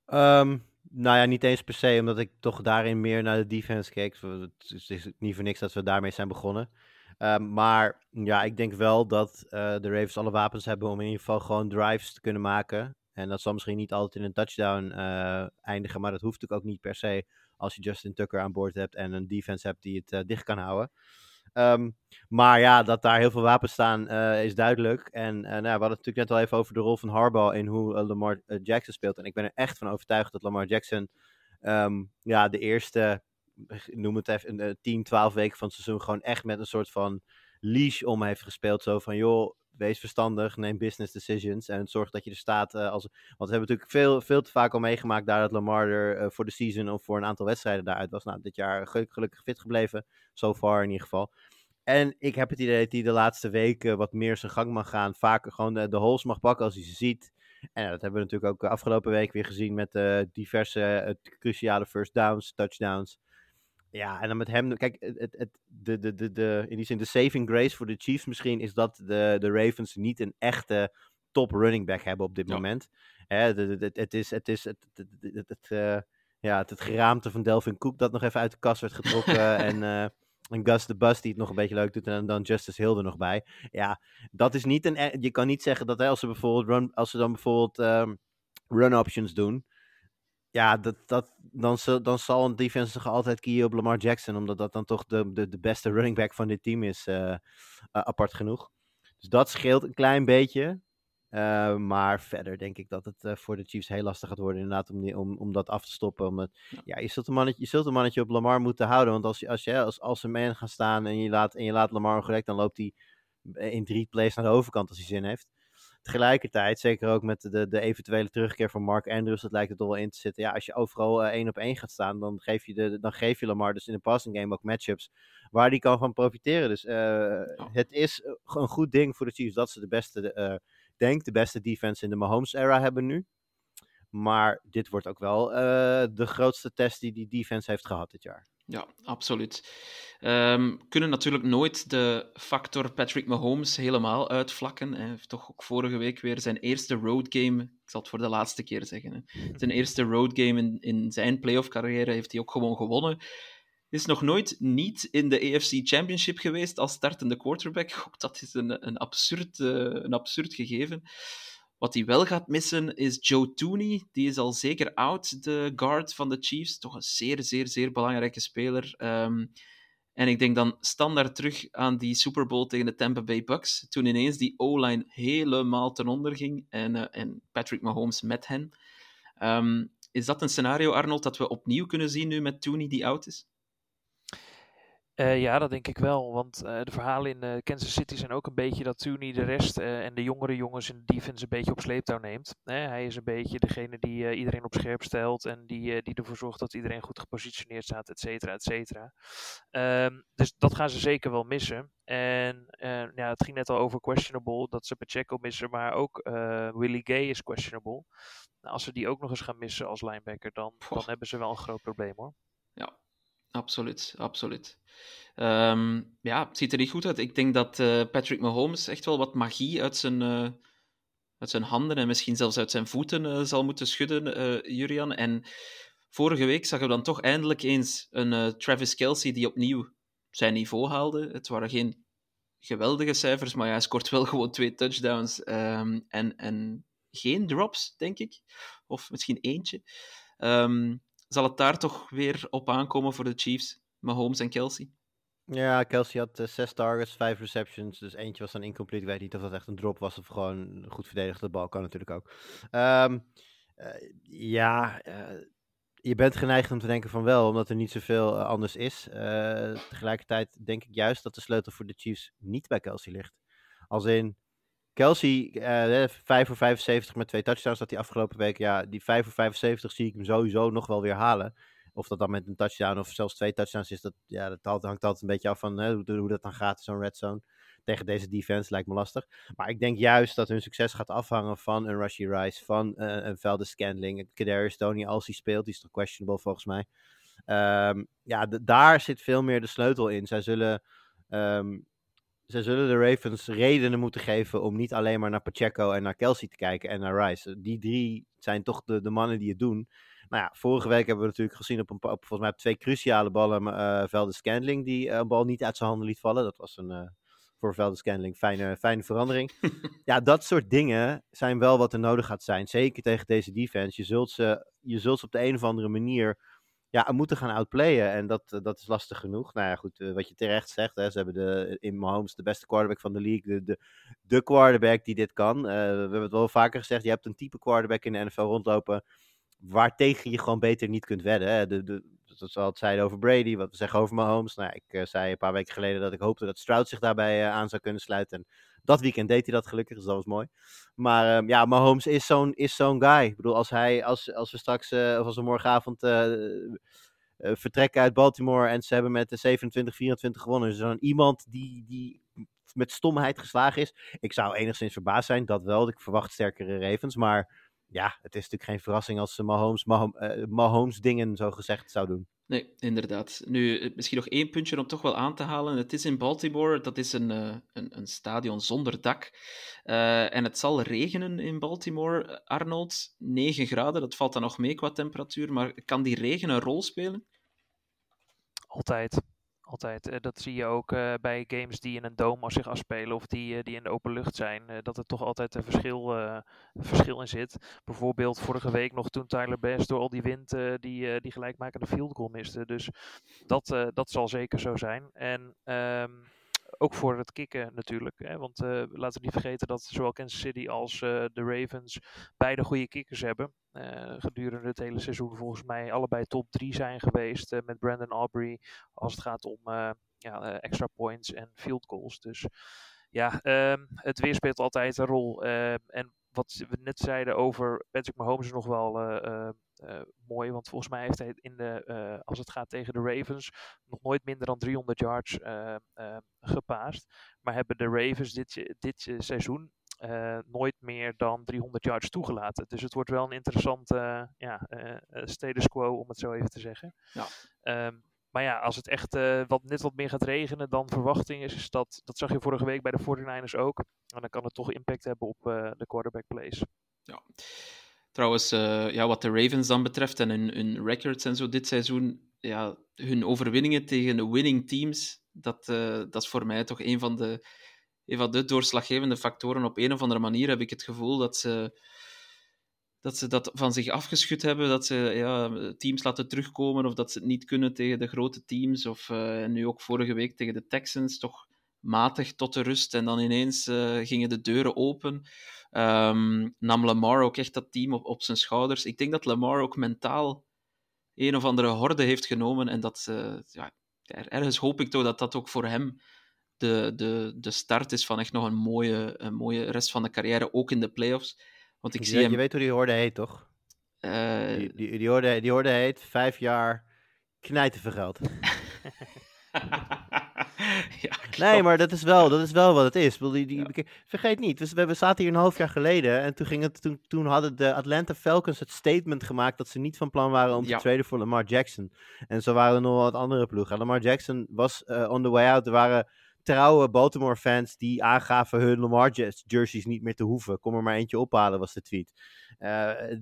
Um, nou ja, niet eens per se, omdat ik toch daarin meer naar de defense keek. Het is niet voor niks dat we daarmee zijn begonnen. Um, maar ja, ik denk wel dat uh, de Ravens alle wapens hebben om in ieder geval gewoon drives te kunnen maken. En dat zal misschien niet altijd in een touchdown uh, eindigen, maar dat hoeft natuurlijk ook niet per se als je Justin Tucker aan boord hebt en een defense hebt die het uh, dicht kan houden. Ehm, maar ja, dat daar heel veel wapens staan eh, is duidelijk. En nou, we hadden het natuurlijk net al even over de rol van Harbaugh in hoe Lamar Jackson speelt. En ik ben er echt van overtuigd dat Lamar Jackson um, ja, de eerste, noem het even, 10, 12 weken van het seizoen gewoon echt met een soort van leash om heeft gespeeld. Zo van, joh, wees verstandig, neem business decisions en zorg dat je er staat. Uh, als, want we hebben natuurlijk veel, veel te vaak al meegemaakt daar dat Lamar er uh, voor de season of voor een aantal wedstrijden daaruit was. Nou, dit jaar gelukkig fit gebleven, so far in ieder geval. En ik heb het idee dat hij de laatste weken wat meer zijn gang mag gaan. Vaker gewoon de, de holes mag pakken als hij ze ziet. En dat hebben we natuurlijk ook afgelopen week weer gezien met diverse cruciale first downs, touchdowns. Ja, en dan met hem. Kijk, het, het, de, de, de, de, in die zin, de saving grace voor de Chiefs misschien is dat de, de Ravens niet een echte top running back hebben op dit ja. moment. Hè, de, de, het is het, is het, het, het, het, uh, ja, het, het geraamte van Delvin Cook dat nog even uit de kast werd getrokken. en, uh, en Gus de Bus die het nog een beetje leuk doet. En dan Justice Hill er nog bij. Ja, dat is niet een. Je kan niet zeggen dat hè, als ze bijvoorbeeld run, als ze dan bijvoorbeeld um, run options doen ja, dat, dat, dan, zal, dan zal een defense zich altijd kiezen op Lamar Jackson, omdat dat dan toch de, de, de beste running back van dit team is, uh, uh, apart genoeg. Dus dat scheelt een klein beetje. Uh, maar verder denk ik dat het voor de Chiefs heel lastig gaat worden, inderdaad, om, om, om dat af te stoppen. Omdat, ja. ja, je, zult een mannetje, je zult een mannetje op Lamar moeten houden. Want als, je, als, je, als, als een man gaan staan en je laat, en je laat Lamar ongelijk, dan loopt hij in drie plays naar de overkant als hij zin heeft. Tegelijkertijd, zeker ook met de, de eventuele terugkeer van Mark Andrews, dat lijkt het er wel in te zitten. Ja, als je overal uh, één op één gaat staan, dan geef, je de, dan geef je Lamar dus in de passing game ook matchups waar die kan van profiteren. Dus uh, oh. het is een goed ding voor de Chiefs dat ze de beste, denk de beste defense in de Mahomes-era hebben nu. Maar dit wordt ook wel de grootste test die die defense heeft gehad dit jaar. Ja, absoluut. Um, kunnen natuurlijk nooit de factor Patrick Mahomes helemaal uitvlakken. Hij heeft toch ook vorige week weer zijn eerste road game, ik zal het voor de laatste keer zeggen, hè. zijn eerste road game in, in zijn playoff carrière heeft hij ook gewoon gewonnen. Is nog nooit niet in de AFC Championship geweest als startende quarterback. Ook dat is een, een, absurd, uh, een absurd gegeven. Wat hij wel gaat missen is Joe Tooney. Die is al zeker oud, de guard van de Chiefs. Toch een zeer, zeer, zeer belangrijke speler. Um, en ik denk dan standaard terug aan die Super Bowl tegen de Tampa Bay Bucks. Toen ineens die O-line helemaal ten onder ging. En, uh, en Patrick Mahomes met hen. Um, is dat een scenario, Arnold, dat we opnieuw kunnen zien nu met Tooney die oud is? Uh, ja, dat denk ik wel. Want uh, de verhalen in uh, Kansas City zijn ook een beetje dat Tooney de rest en de jongere jongens in de defense een beetje op sleeptouw neemt. hij is een beetje degene die iedereen op scherp stelt en die, die ervoor zorgt dat iedereen goed gepositioneerd staat, et cetera, et cetera. Um, dus dat gaan ze zeker wel missen. En ja, het ging net al over questionable, dat ze Pacheco missen, maar ook Willie Gay is questionable. Nou, als ze die ook nog eens gaan missen als linebacker, dan, dan hebben ze wel een groot probleem hoor. Ja, absoluut, absoluut. Um, ja, het ziet er niet goed uit. Ik denk dat uh, Patrick Mahomes echt wel wat magie uit zijn, uh, uit zijn handen en misschien zelfs uit zijn voeten uh, zal moeten schudden, Jurian. En vorige week zagen we dan toch eindelijk eens een Travis Kelsey die opnieuw zijn niveau haalde. Het waren geen geweldige cijfers, maar ja, hij scoort wel gewoon twee touchdowns um, en, en geen drops, denk ik. Of misschien eentje. Um, zal het daar toch weer op aankomen voor de Chiefs? Mahomes en Kelsey. Ja, Kelsey had uh, zes targets, vijf receptions. Dus eentje was dan incomplete. Ik weet niet of dat echt een drop was of gewoon goed verdedigd. De bal kan natuurlijk ook. Um, uh, ja, uh, je bent geneigd om te denken van wel, omdat er niet zoveel anders is. tegelijkertijd denk ik juist dat de sleutel voor de Chiefs niet bij Kelsey ligt. Als in, Kelsey, uh, 5 voor 75 met twee touchdowns dat hij afgelopen week. Ja, die 5 voor 75 zie ik hem sowieso nog wel weer halen. Of dat dan met een touchdown of zelfs twee touchdowns is, dat, ja, dat hangt altijd een beetje af van hè, hoe, hoe, dat dan gaat, zo'n red zone. Tegen deze defense lijkt me lastig. Maar ik denk juist dat hun succes gaat afhangen van een Rushy Rice, van een Velde Scandling. Kadarius Tony, als hij speelt, die is toch questionable volgens mij. Um, ja, daar zit veel meer de sleutel in. Zij zullen, um, zij zullen de Ravens redenen moeten geven om niet alleen maar naar Pacheco en naar Kelsey te kijken en naar Rice. Die drie zijn toch de, de mannen die het doen. Nou ja, vorige week hebben we natuurlijk gezien op, een, op volgens mij twee cruciale ballen uh, Velde Scandling die een bal niet uit zijn handen liet vallen. Dat was een, uh, voor Velde Scandling fijne, fijne verandering. ja, dat soort dingen zijn wel wat er nodig gaat zijn. Zeker tegen deze defense. Je zult ze, je zult ze op de een of andere manier ja, moeten gaan outplayen. En dat, eh, dat is lastig genoeg. Nou ja, goed, eh, wat je terecht zegt. Hè, ze hebben de, in Mahomes de beste quarterback van de league. De, de, de quarterback die dit kan. Eh, we hebben het wel vaker gezegd. Je hebt een type quarterback in de NFL rondlopen. Waartegen je gewoon beter niet kunt wedden. Hè. De, de, dat we al zeiden over Brady. Wat we zeggen over Mahomes. Nou, ik eh, zei een paar weken geleden dat ik hoopte dat Stroud zich daarbij eh, aan zou kunnen sluiten. En dat weekend deed hij dat gelukkig. Dus dat was mooi. Maar ehm, ja, Mahomes is zo'n zo'n guy. Ik bedoel, als, hij, als, als we straks, eh, of als we morgenavond eh, eh, vertrekken uit Baltimore en ze hebben met de 27-24 gewonnen. Dus dan iemand die, die met stomheid geslagen is. Ik zou enigszins verbaasd zijn, dat wel. Ik verwacht sterkere Ravens. Maar ja, het is natuurlijk geen verrassing als ze Mahomes, Mahom- Mahomes dingen zo gezegd zou doen. Nee, inderdaad. Nu, eh, misschien nog één puntje om toch wel aan te halen. Het is in Baltimore, dat is een, eh, een, een stadion zonder dak. Eh, en het zal regenen in Baltimore. Arnold, 9 graden, dat valt dan nog mee qua temperatuur. Maar kan die regen een rol spelen? Altijd. Altijd. Eh, dat zie je ook eh, bij games die in een dome zich afspelen of die, eh, die in de open lucht zijn. dat er toch altijd een verschil, verschil in zit. Bijvoorbeeld vorige week nog toen Tyler Bass door al die wind die, die gelijkmakende field goal miste. Dus dat, dat zal zeker zo zijn. En ehm, ook voor het kicken natuurlijk. Hè? Want eh, laten we niet vergeten dat zowel Kansas City als eh, de Ravens beide goede kickers hebben. Eh, gedurende het hele seizoen volgens mij allebei top 3 zijn geweest. met Brandon Aubrey als het gaat om ja, extra points en field goals. Dus ja, ehm, het weer speelt altijd een rol. En wat we net zeiden over Patrick Mahomes nog wel eh, mooi. Want volgens mij heeft hij in de, eh, als het gaat tegen de Ravens nog nooit minder dan 300 yards eh, gepaast. Maar hebben de Ravens dit, dit seizoen nooit meer dan 300 yards toegelaten. Dus het wordt wel een interessante ja, status quo, om het zo even te zeggen. Ja. Ehm, maar ja, als het echt wat, net wat meer gaat regenen dan verwachting is, is dat, dat zag je vorige week bij de 49ers ook. En dan kan het toch impact hebben op de quarterback plays. Ja. Trouwens, eh, ja, wat de Ravens dan betreft en hun, records en zo dit seizoen, ja, hun overwinningen tegen de winning teams, dat, eh, dat is voor mij toch een van, de, een van de doorslaggevende factoren. Op een of andere manier heb ik het gevoel dat ze dat, ze dat van zich afgeschud hebben, dat ze ja, teams laten terugkomen of dat ze het niet kunnen tegen de grote teams. Of eh, nu ook vorige week tegen de Texans, toch matig tot de rust. En dan ineens gingen de deuren open. Ehm, nam Lamar ook echt dat team op, op zijn schouders. Ik denk dat Lamar ook mentaal een of andere horde heeft genomen. En dat, eh, ja, er- ergens hoop ik toch dat dat ook voor hem de, de, de start is van echt nog een mooie, een mooie rest van de carrière, ook in de playoffs. Want ik je, zie hem... je weet hoe die horde heet, toch? eh, Die, die, die, horde, die horde heet vijf jaar knijten vergeld. Nee, maar dat is wel, dat is wel wat het is. Die, die, Ja. Vergeet niet, we, we we zaten hier een half jaar geleden en toen, ging het, toen, toen hadden de Atlanta Falcons het statement gemaakt dat ze niet van plan waren om Ja. te traden voor Lamar Jackson. En zo waren er nog wel wat andere ploegen. Lamar Jackson was eh, on the way out. Er waren trouwe Baltimore fans die aangaven hun Lamar jerseys niet meer te hoeven. Kom er maar eentje ophalen, was de tweet. D-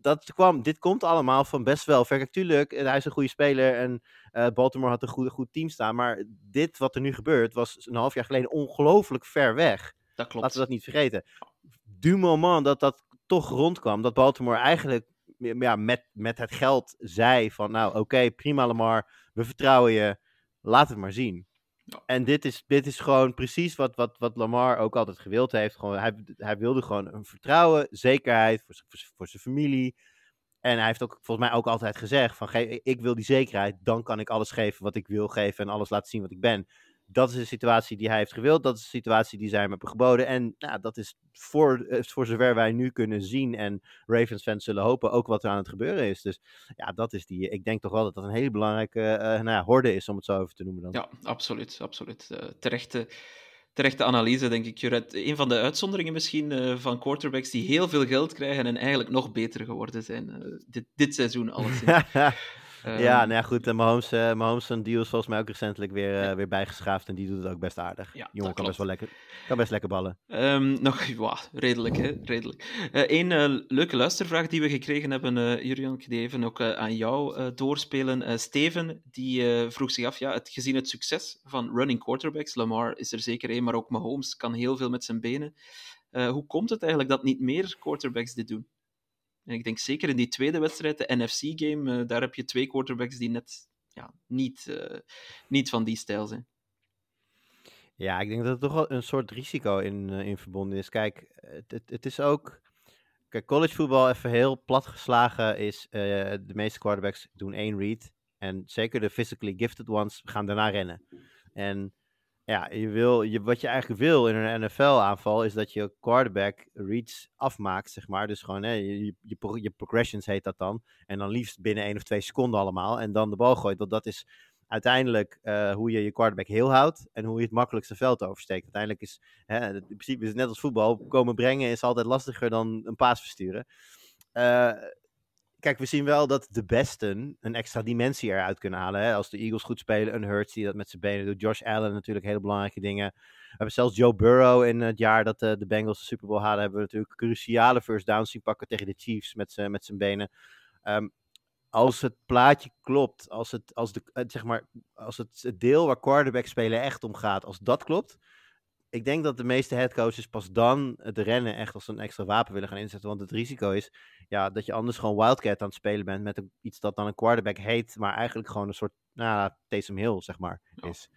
dat kwam, dit komt allemaal van best wel ver. Kijk, tuurlijk, eh, hij is een goede speler en eh, Baltimore had een goed, goed team staan. Maar dit wat er nu gebeurt, was een half jaar geleden ongelooflijk ver weg. dat klopt. Laten we dat niet vergeten. Du moment dat dat toch rondkwam, dat Baltimore eigenlijk ja, met, met het geld zei van nou oké, prima Lamar, we vertrouwen je, laat het maar zien. En dit is, dit is gewoon precies wat, wat, wat Lamar ook altijd gewild heeft. Gewoon, hij, hij wilde gewoon een vertrouwen, zekerheid voor, voor, voor zijn familie. En hij heeft ook volgens mij ook altijd gezegd van ik wil die zekerheid, dan kan ik alles geven wat ik wil geven en alles laten zien wat ik ben. Dat is de situatie die hij heeft gewild, dat is de situatie die zij hem hebben geboden. En nou, dat is voor, eh, voor zover wij nu kunnen zien en Ravens fans zullen hopen ook wat er aan het gebeuren is. Dus ja, dat is die, ik denk toch wel dat dat een hele belangrijke eh, nou ja, horde is om het zo even te noemen dan. Ja, absoluut. absoluut. Eh, terechte, terechte analyse, denk ik. Juret. Een van de uitzonderingen misschien van quarterbacks die heel veel geld krijgen en eigenlijk nog beter geworden zijn. dit, dit seizoen alleszins. Ehm, ja, nou ja, goed. En Mahomes, eh Mahomes deal is volgens mij ook recentelijk weer, eh, weer bijgeschaafd. En die doet het ook best aardig. Ja, Jongen kan best, wel lekker, kan best lekker ballen. Ehm, nog, ja, redelijk, hè? Redelijk. Eén leuke luistervraag die we gekregen hebben, eh Jurian, ik die even ook eh, aan jou eh, doorspelen. Eh, Steven, die eh, vroeg zich af, ja, het, gezien het succes van running quarterbacks, Lamar is er zeker één, maar ook Mahomes kan heel veel met zijn benen. Eh, hoe komt het eigenlijk dat niet meer quarterbacks dit doen? En ik denk zeker in die tweede wedstrijd, de NFC-game, daar heb je twee quarterbacks die net ja, niet, uh, niet van die stijl zijn. Ja, ik denk dat er toch wel een soort risico in, uh, in verbonden is. Kijk, het, het, is ook. Kijk, collegevoetbal, even heel plat geslagen, is de meeste quarterbacks doen één read. En zeker de physically gifted ones gaan daarna rennen. En ja, je wil, je, wat je eigenlijk wil in een NFL-aanval is dat je quarterback reads afmaakt, zeg maar. Dus gewoon, hè, je, je, progressions heet dat dan. En dan liefst binnen één of twee seconden allemaal. En dan de bal gooit. Want dat is uiteindelijk uh, hoe je je quarterback heel houdt en hoe je het makkelijkste veld oversteekt. Uiteindelijk is, hè, in principe is het net als voetbal, komen brengen is altijd lastiger dan een paas versturen. Uh, kijk, we zien wel dat de besten een extra dimensie eruit kunnen halen. Hè? Als de Eagles goed spelen, een Hurts die dat met zijn benen doet. Josh Allen natuurlijk hele belangrijke dingen. We hebben zelfs Joe Burrow in het jaar dat de, de Bengals de Super Bowl hadden, hebben we natuurlijk cruciale first downs zien pakken tegen de Chiefs met zijn met zijn benen. Um, als het plaatje klopt, als het, als de, zeg maar, als het deel waar quarterback spelen echt om gaat, als dat klopt, ik denk dat de meeste headcoaches pas dan het rennen echt als een extra wapen willen gaan inzetten. Want het risico is ja, dat je anders gewoon Wildcat aan het spelen bent met een, iets dat dan een quarterback heet, maar eigenlijk gewoon een soort nou, Taysom Hill, zeg maar, is.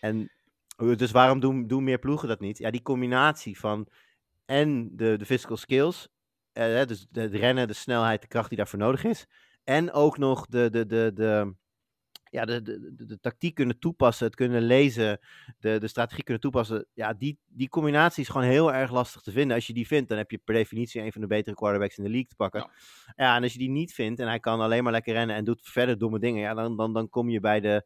En dus waarom doen, doen meer ploegen dat niet? Ja, die combinatie van en de, de physical skills, eh, dus de, de rennen, de snelheid, de kracht die daarvoor nodig is. En ook nog de, de, de, de, ja, de, de, de, de, tactiek kunnen toepassen, het kunnen lezen, de, de strategie kunnen toepassen. Ja, die, die combinatie is gewoon heel erg lastig te vinden. Als je die vindt, dan heb je per definitie een van de betere quarterbacks in de league te pakken. Ja, ja en als je die niet vindt en hij kan alleen maar lekker rennen en doet verder domme dingen, ja, dan, dan, dan kom je bij de,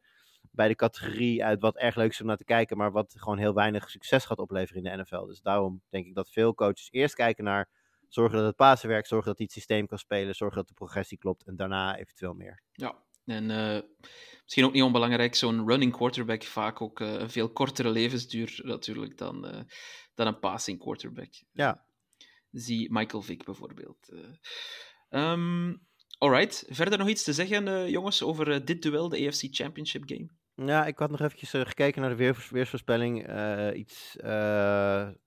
bij de categorie uit wat erg leuk is om naar te kijken, maar wat gewoon heel weinig succes gaat opleveren in de NFL. Dus daarom denk ik dat veel coaches eerst kijken naar zorgen dat het pasen werkt, zorgen dat hij het systeem kan spelen, zorgen dat de progressie klopt en daarna eventueel meer. Ja, en uh, misschien ook niet onbelangrijk, zo'n running quarterback vaak ook uh, een veel kortere levensduur natuurlijk dan, uh, dan een passing quarterback. Ja. Zie Michael Vick bijvoorbeeld. Um, alright, verder nog iets te zeggen, jongens, over dit duel, de AFC Championship game? Ja, ik had nog eventjes gekeken naar de weer, weersvoorspelling, iets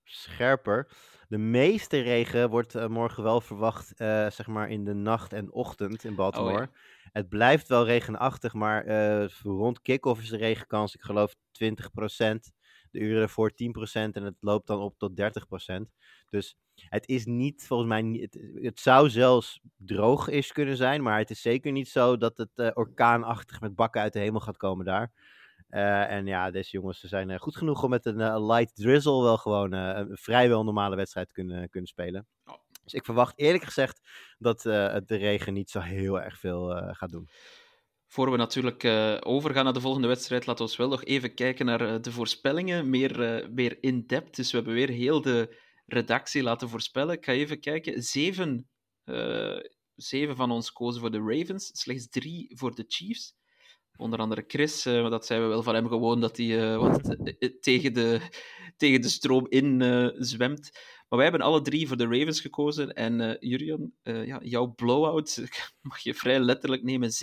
scherper. De meeste regen wordt morgen wel verwacht, zeg maar in de nacht en ochtend in Baltimore. Oh, ja. Het blijft wel regenachtig, maar uh, rond kick-off is de regenkans, ik geloof 20%. De uren ervoor 10% en het loopt dan op tot 30%. Dus het is niet, volgens mij, het, het, zou zelfs droog is kunnen zijn, maar het is zeker niet zo dat het orkaanachtig met bakken uit de hemel gaat komen daar. Uh, en ja, deze jongens ze zijn goed genoeg om met een light drizzle wel gewoon een vrijwel normale wedstrijd kunnen, kunnen spelen. Dus ik verwacht eerlijk gezegd dat de regen niet zo heel erg veel gaat doen. Voor we natuurlijk overgaan naar de volgende wedstrijd, laten we wel nog even kijken naar de voorspellingen, meer, meer in-depth. Dus we hebben weer heel de redactie laten voorspellen. Ik ga even kijken. Zeven, zeven van ons kozen voor de Ravens, slechts drie voor de Chiefs. Onder andere Chris, dat zijn we wel van hem gewoon, dat hij wat tegen, de, tegen de stroom in zwemt. Maar wij hebben alle drie voor de Ravens gekozen. En Jurian, ja, jouw blowout mag je vrij letterlijk nemen. 37-19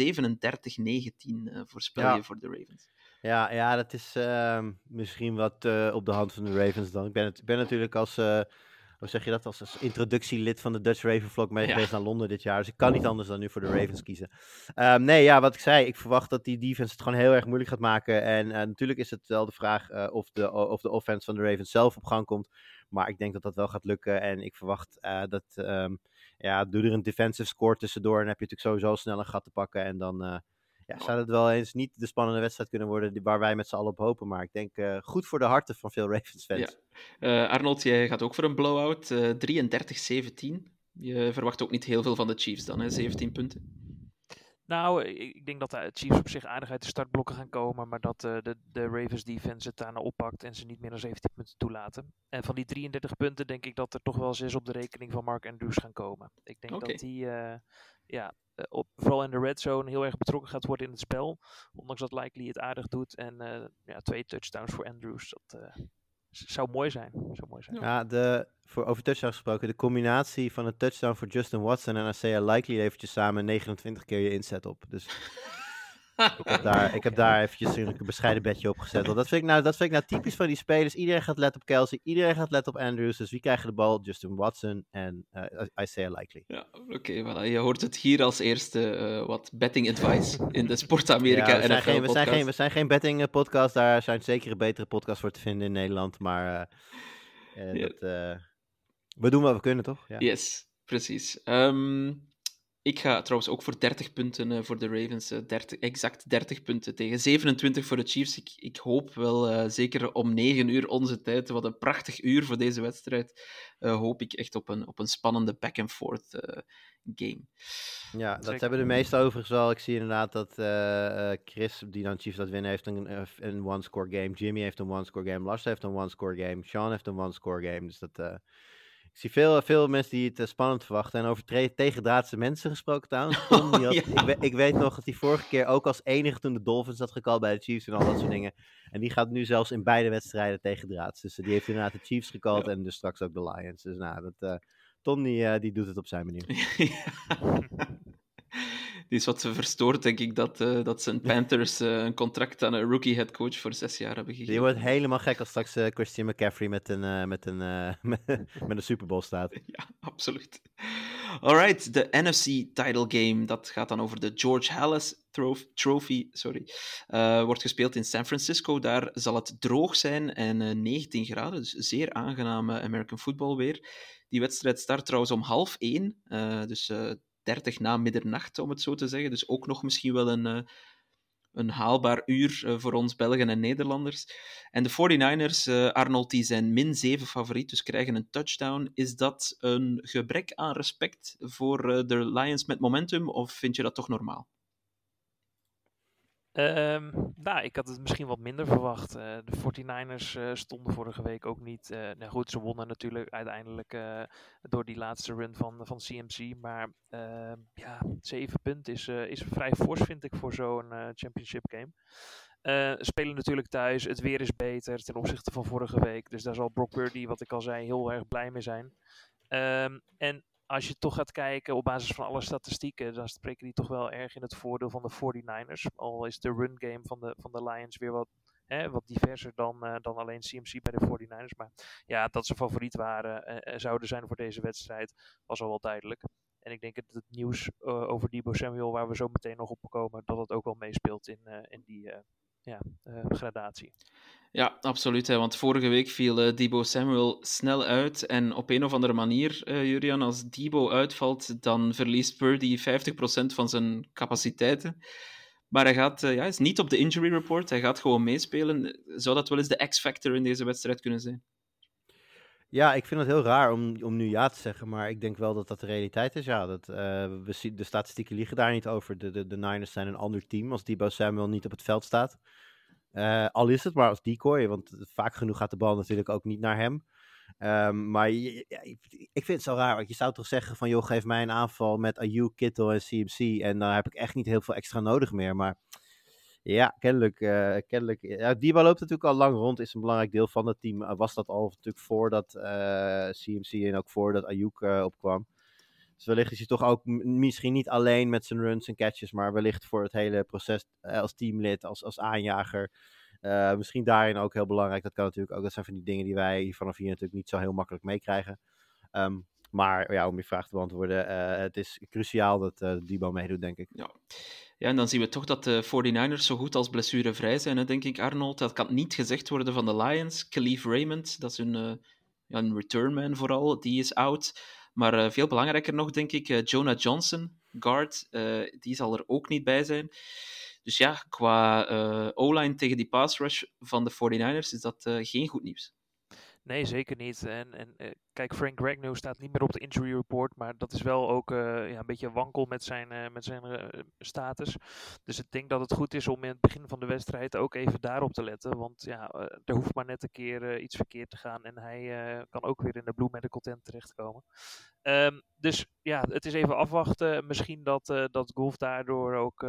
voorspel ja. je voor de Ravens. Ja, ja dat is ehm, misschien wat op de hand van de Ravens dan. Ik ben, het, ik ben natuurlijk als hoe zeg je dat, als, introductielid van de Dutch Raven Vlog mee geweest naar Londen dit jaar. Dus ik kan niet anders dan nu voor de Ravens kiezen. Um, nee, ja, wat ik zei, ik verwacht dat die defense het gewoon heel erg moeilijk gaat maken. En uh, natuurlijk is het wel de vraag uh, of, de, of de offense van de Ravens zelf op gang komt. Maar ik denk dat dat wel gaat lukken. En ik verwacht uh, dat, um, ja, doe er een defensive score tussendoor. En heb je natuurlijk sowieso snel een gat te pakken. En dan ja, zou het wel eens niet de spannende wedstrijd kunnen worden waar wij met z'n allen op hopen. Maar ik denk uh, goed voor de harten van veel Ravens-fans. Ja. Uh, Arnold, jij gaat ook voor een blowout. Uh, 33-17. Je verwacht ook niet heel veel van de Chiefs dan, hè? 17 punten. Nou, ik denk dat de Chiefs op zich aardig uit de startblokken gaan komen, maar dat uh, de, de Ravens defense het daarna oppakt en ze niet meer dan 17 punten toelaten. En van die 33 punten denk ik dat er toch wel zes op de rekening van Mark Andrews gaan komen. Ik denk okay. dat die uh, ja, op, vooral in de red zone heel erg betrokken gaat worden in het spel. Ondanks dat Likely het aardig doet. En ja, twee touchdowns voor Andrews. Dat zou mooi zijn. Zou mooi zijn. Ja, de, voor, over touchdowns gesproken. De combinatie van een touchdown voor Justin Watson en Isaiah Likely eventjes samen 29 keer je inzet op. Dus Ik heb daar, ik heb daar eventjes een bescheiden bedje op gezet. Want dat vind, ik nou, dat vind ik nou typisch van die spelers. Iedereen gaat letten op Kelsey, iedereen gaat letten op Andrews. Dus wie krijgen de bal? Justin Watson en uh, Isaiah Likely. Ja, oké. voilà. Je hoort het hier als eerste uh, wat betting advice in de Sport Amerika ja, we zijn, geen, we, zijn geen, we zijn geen betting eh, podcast. Daar zijn zeker betere podcasts voor te vinden in Nederland. Maar uh, dat, eh, we doen wat we kunnen, toch? Ja. Yes, precies. Ehm, ik ga trouwens ook voor 30 punten eh, voor de Ravens. eh, 30, exact 30 punten tegen 27 voor de Chiefs. Ik, ik hoop wel, eh, zeker om 9 uur onze tijd, wat een prachtig uur voor deze wedstrijd, eh, hoop ik echt op een, op een spannende back-and-forth eh, game. Ja, dat Zeker. hebben de meeste overigens wel. Ik zie inderdaad dat eh, eh, Chris, die dan Chiefs dat winnen, heeft een, eh, een one-score game. Jimmy heeft een one-score game. Lars heeft een one-score game. Sean heeft een one-score game. Dus dat... ik zie veel, veel mensen die het eh, spannend verwachten. En over tegendraadse mensen gesproken trouwens. Tom, Ja. ik, we- ik weet nog dat hij vorige keer ook als enige toen de Dolphins had gekald bij de Chiefs en al dat soort dingen. En die gaat nu zelfs in beide wedstrijden tegendraads. Dus eh, die heeft inderdaad de Chiefs gekald Ja. en dus straks ook de Lions. Dus nou, dat, eh, Tom die, die doet het op zijn manier. Die is wat verstoord, denk ik, dat, eh, dat zijn Panthers eh, een contract aan een rookie headcoach voor zes jaar hebben gegeven. Die wordt helemaal gek als straks eh, Christian McCaffrey met een, met een, met een Super Bowl staat. Ja, absoluut. Alright, de NFC title game, dat gaat dan over de George Halas trof- Trophy. Sorry. Wordt gespeeld in San Francisco. Daar zal het droog zijn en eh, 19 graden, dus zeer aangename American football weer. Die wedstrijd start trouwens om half één, dus 30 na middernacht, om het zo te zeggen. Dus ook nog misschien wel een, eh, een haalbaar uur eh, voor ons Belgen en Nederlanders. En de 49ers, eh, Arnold, die zijn min 7 favoriet, dus krijgen een touchdown. Is dat een gebrek aan respect voor de Lions met momentum, of vind je dat toch normaal? Ehm, nou, ik had het misschien wat minder verwacht. Eh, de 49ers eh, stonden vorige week ook niet. eh nou goed, ze wonnen natuurlijk uiteindelijk door die laatste run van, van CMC. Maar ehm, ja, 7 punten is, is vrij fors, vind ik, voor zo'n championship game. Eh, spelen natuurlijk thuis. Het weer is beter ten opzichte van vorige week. Dus daar zal Brock Purdy, wat ik al zei, heel erg blij mee zijn. Ehm, en als je toch gaat kijken op basis van alle statistieken, dan spreken die toch wel erg in het voordeel van de 49ers. Al is de run game van de, van de Lions weer wat, hè, wat diverser dan, eh, dan alleen CMC bij de 49ers. Maar ja, dat ze favoriet waren, eh, zouden zijn voor deze wedstrijd, was al wel duidelijk. En ik denk dat het nieuws over Debo Samuel, waar we zo meteen nog op komen, dat het ook wel meespeelt in, in die ja, eh, gradatie. Ja, absoluut. Hè, want vorige week viel eh, Debo Samuel snel uit. En op een of andere manier, eh, Julian, als Debo uitvalt, dan verliest Purdy 50% van zijn capaciteiten. Maar hij gaat, ja, is niet op de injury report. Hij gaat gewoon meespelen. Zou dat wel eens de X-factor in deze wedstrijd kunnen zijn? Ja, ik vind het heel raar om, om nu ja te zeggen, maar ik denk wel dat dat de realiteit is. Ja, dat, eh, we zien, de statistieken liegen daar niet over. De, de, de Niners zijn een ander team als Debo Samuel niet op het veld staat. Eh, al is het maar als decoy, want vaak genoeg gaat de bal natuurlijk ook niet naar hem. Ehm, maar ik vind het zo raar, want je zou toch zeggen van, joh, geef mij een aanval met Ayuk, Kittle en CMC en dan heb ik echt niet heel veel extra nodig meer. Maar ja, kennelijk, eh kennelijk ja, Debo loopt natuurlijk al lang rond, is een belangrijk deel van het team. Eh, was dat al natuurlijk voordat eh, CMC en ook voordat Ayuk eh, opkwam. Dus wellicht is hij toch ook misschien niet alleen met zijn runs en catches, maar wellicht voor het hele proces eh, als teamlid, als, als aanjager. Eh, misschien daarin ook heel belangrijk. Dat kan natuurlijk ook. Dat zijn van die dingen die wij vanaf hier natuurlijk niet zo heel makkelijk meekrijgen. Ehm, maar ja, om je vraag te beantwoorden, eh, het is cruciaal dat eh Debo meedoet, denk ik. Ja. ja, en dan zien we toch dat de 49ers zo goed als blessurevrij zijn, hè, denk ik, Arnold. Dat kan niet gezegd worden van de Lions. Khalif Raymond, dat is een, eh, een returnman vooral, die is out. Maar veel belangrijker nog, denk ik, Jonah Johnson, guard, die zal er ook niet bij zijn. Dus ja, qua O-line tegen die pass rush van de 49ers is dat geen goed nieuws. Nee, zeker niet. En, en eh, kijk, Frank Ragnow staat niet meer op de injury report, maar dat is wel ook eh, ja, een beetje wankel met zijn, eh, met zijn status. Dus ik denk dat het goed is om in het begin van de wedstrijd ook even daarop te letten. Want ja, er hoeft maar net een keer iets verkeerd te gaan en hij kan ook weer in de Blue Medical tent terechtkomen. Ehm, dus ja, het is even afwachten. Misschien dat, dat Golf daardoor ook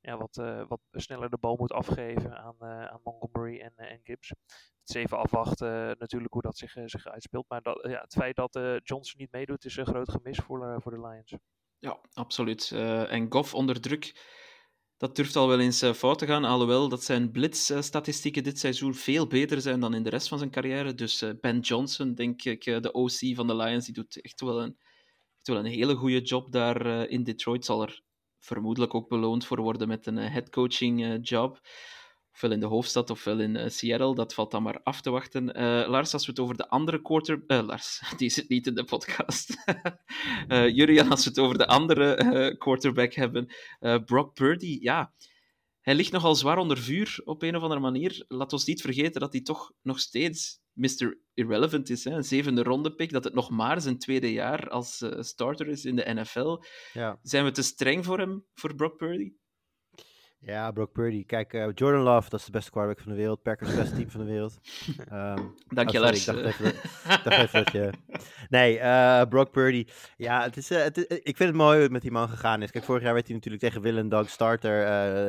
ja, wat, eh, wat sneller de bal moet afgeven aan, eh, aan Montgomery en, eh, en Gibbs. Het is even afwachten natuurlijk hoe dat zich, zich uitspeelt. Maar dat, ja, het feit dat Johnson niet meedoet is een groot gemis voor, voor de Lions. Ja, absoluut. En Goff onder druk. dat durft al wel eens fout te gaan. Alhoewel dat zijn blitz-statistieken dit seizoen veel beter zijn dan in de rest van zijn carrière. Dus Ben Johnson, denk ik, de OC van de Lions, die doet echt wel een, echt wel een hele goede job daar in Detroit. Zal er vermoedelijk ook beloond voor worden met een headcoaching job ofwel in de hoofdstad ofwel in uh, Seattle. Dat valt dan maar af te wachten. Lars, als we het over de andere quarter... Lars, die zit niet in de podcast. Jurian, als we het over de andere quarterback hebben. Brock Purdy, ja... Hij ligt nogal zwaar onder vuur op een of andere manier. Laat ons niet vergeten dat hij toch nog steeds Mr. Irrelevant is. Hè? Een zevende ronde pick, dat het nog maar zijn tweede jaar als starter is in de NFL. Ja. Zijn we te streng voor hem, voor Brock Purdy? Ja, Brock Purdy. Kijk, uh, Jordan Love, dat is de beste quarterback van de wereld. Packers, beste team van de wereld. Um, Dank je, oh, Lars. Ik dacht even, dat, dacht even dat je... Nee, uh, Brock Purdy. Ja, het is, uh, het is, ik vind het mooi hoe het met die man gegaan is. Kijk, vorig jaar werd hij natuurlijk tegen Willem Doug starter.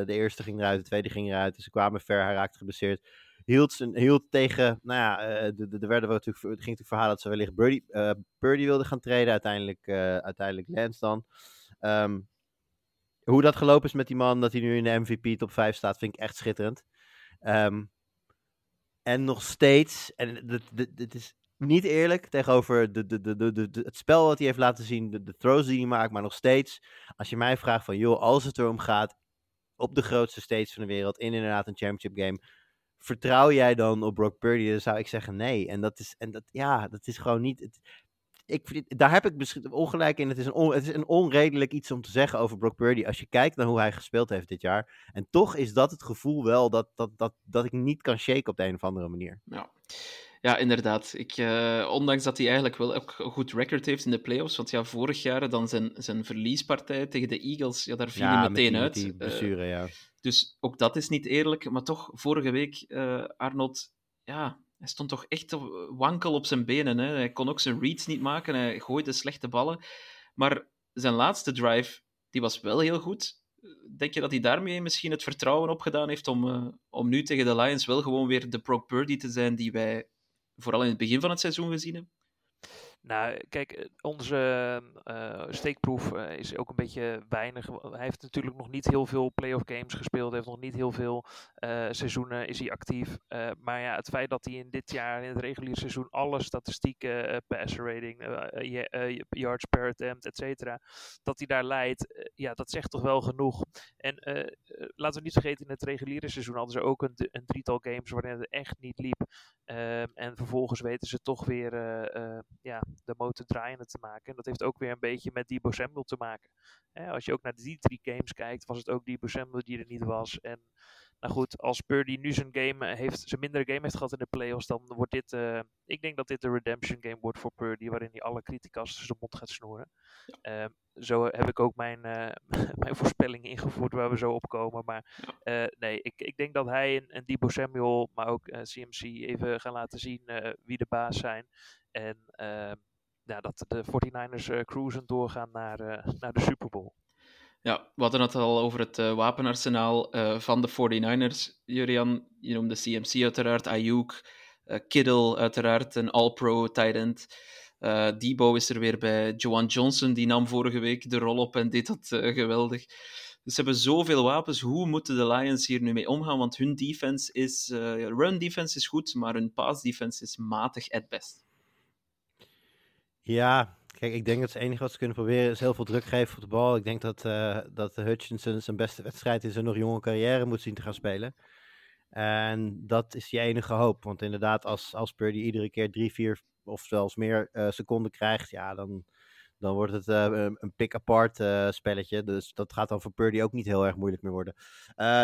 de eerste ging eruit, de tweede ging eruit. Dus ze kwamen ver, hij raakte geblesseerd. Hield, hield tegen, nou ja, er de, werden we natuurlijk, ging natuurlijk verhalen dat ze wellicht Purdy, Purdy wilden gaan treden. Uiteindelijk, uiteindelijk Lance dan. Um, hoe dat gelopen is met die man, dat hij nu in de MVP top 5 staat, vind ik echt schitterend. Um, en nog steeds, en dit is niet eerlijk tegenover de, de, de, de, het spel wat hij heeft laten zien, de, de throws die hij maakt, maar nog steeds, als je mij vraagt van, joh, als het erom gaat, op de grootste stage van de wereld, in inderdaad een championship game, vertrouw jij dan op Brock Purdy? Dan zou ik zeggen nee. En dat is, en dat, ja, dat is gewoon niet. Het, ik, daar heb ik misschien ongelijk in. Het is, een het is een onredelijk iets om te zeggen over Brock Purdy. Als je kijkt naar hoe hij gespeeld heeft dit jaar. En toch is dat het gevoel wel dat, dat, dat, dat ik niet kan shaken op de een of andere manier. Ja. Ja, inderdaad. Ik, uh, ondanks dat hij eigenlijk wel ook een goed record heeft in de playoffs. Want ja, vorig jaar dan zijn, zijn verliespartij tegen de Eagles, ja, daar viel hij meteen uit. Die blessure, uh, ja. Dus ook dat is niet eerlijk. Maar toch, vorige week, uh, Arnold, ja, hij stond toch echt wankel op zijn benen. Hè? Hij kon ook zijn reads niet maken. Hij gooide slechte ballen. Maar zijn laatste drive, die was wel heel goed. Denk je dat hij daarmee misschien het vertrouwen opgedaan heeft om, uh, om nu tegen de Lions wel gewoon weer de Brock Purdy te zijn die wij vooral in het begin van het seizoen gezien hebben? Nou, kijk, eh, onze uh, steekproef uh, is ook een beetje weinig. Hij heeft natuurlijk nog niet heel veel playoff games gespeeld. Heeft nog niet heel veel seizoenen is hij actief. maar ja, het feit dat hij in dit jaar, in het reguliere seizoen, alle statistieken, passer rating, yards per attempt, et cetera, dat hij daar leidt, ja, dat zegt toch wel genoeg. En laten we niet vergeten, in het reguliere seizoen hadden ze ook een, een drietal games waarin het echt niet liep. Ehm, en vervolgens weten ze toch weer, ja, de motor draaiende te maken. En dat heeft ook weer een beetje met Debo Samuel te maken. als je ook naar die drie games kijkt, was het ook Debo Samuel die er niet was. En nou goed, als Purdy nu zijn game eh, heeft, zijn mindere game heeft gehad in de playoffs, dan wordt dit, uh, ik denk dat dit de redemption game wordt voor Purdy, waarin hij alle criticas tussen de mond gaat snoeren. Uh, zo heb ik ook mijn, uh, mijn voorspelling ingevoerd waar we zo op komen. Maar nee, ik, ik denk dat hij en, en Debo Samuel, maar ook CMC even gaan laten zien wie de baas zijn. En ehm, ja, dat de 49ers uh, cruisen doorgaan naar, naar de Super Bowl. Ja, we hadden het al over het wapenarsenaal van de 49ers. Jurian, je noemde CMC uiteraard, Ayuk, Kittle uiteraard, een all-pro tight end. Debo is er weer bij. Joan Johnson, die nam vorige week de rol op en deed dat geweldig. Dus ze hebben zoveel wapens. Hoe moeten de Lions hier nu mee omgaan? Want hun defense is... run defense is goed, maar hun pass defense is matig at best. Ja, kijk, ik denk dat het enige wat ze kunnen proberen is heel veel druk geven op de bal. Ik denk dat, uh, dat Hutchinson zijn beste wedstrijd in zijn nog jonge carrière moet zien te gaan spelen. En dat is je enige hoop. Want inderdaad, als, als Purdy iedere keer drie, vier of zelfs meer uh, seconden krijgt, ja, dan, dan wordt het uh, een pick-apart uh, spelletje. Dus dat gaat dan voor Purdy ook niet heel erg moeilijk meer worden.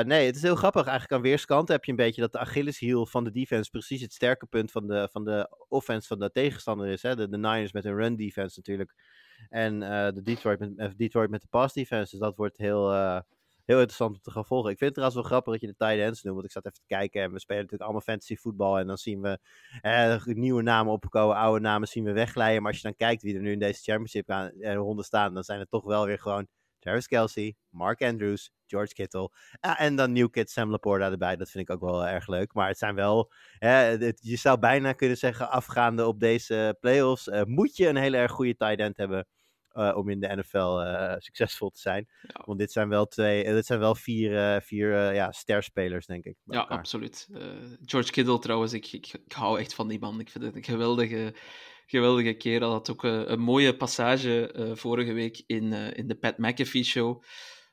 Nee, het is heel grappig. Eigenlijk aan weerskanten heb je een beetje dat de Achilleshiel van de defense precies het sterke punt van de, van de offense van de tegenstander is. Hè? De, Niners met een run defense natuurlijk. En de Detroit met, Detroit met de pass defense. Dus dat wordt heel heel interessant om te gaan volgen. Ik vind het trouwens wel grappig dat je de tight ends noemt. Want ik zat even te kijken en we spelen natuurlijk allemaal fantasy voetbal. En dan zien we eh, nieuwe namen opkomen, oude namen zien we wegglijden. Maar als je dan kijkt wie er nu in deze championship aan, eh, ronde staan, dan zijn het toch wel weer gewoon Travis Kelsey, Mark Andrews, George Kittle. Ah, en dan New Kid Sam Laporta erbij. Dat vind ik ook wel erg leuk. Maar het zijn wel, je zou bijna kunnen zeggen, afgaande op deze playoffs, uh, moet je een hele erg goede tight end hebben eh, om in de NFL eh, succesvol te zijn. Ja. Want dit zijn wel, twee, eh, dit zijn wel vier, vier ja, sterspelers, denk ik. Ja, elkaar. absoluut. George Kittle trouwens, ik, ik, ik hou echt van die man. Ik vind het een geweldige, geweldige kerel. Had ook een mooie passage vorige week in, in de Pat McAfee show.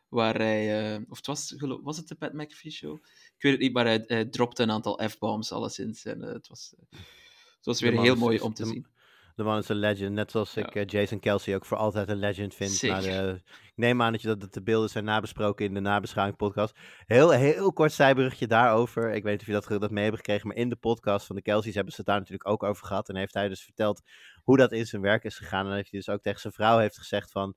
Waar hij, of het was, was het de Pat McAfee show? Ik weet het niet, maar hij, hij dropte een aantal F-bombs alleszins. En het was, het was weer heel mooi om te de- zien. De man is een legend, net zoals ik eh, Jason Kelsey ook voor altijd een legend vind. Zeker. Maar, eh, ik neem aan dat, je dat, dat de beelden zijn nabesproken in de nabeschouwing podcast. Heel, heel kort zijbrugje daarover. Ik weet niet of je dat, dat mee hebt gekregen, maar in de podcast van de Kelseys hebben ze het daar natuurlijk ook over gehad. En heeft hij dus verteld hoe dat in zijn werk is gegaan. En heeft hij dus ook tegen zijn vrouw heeft gezegd van...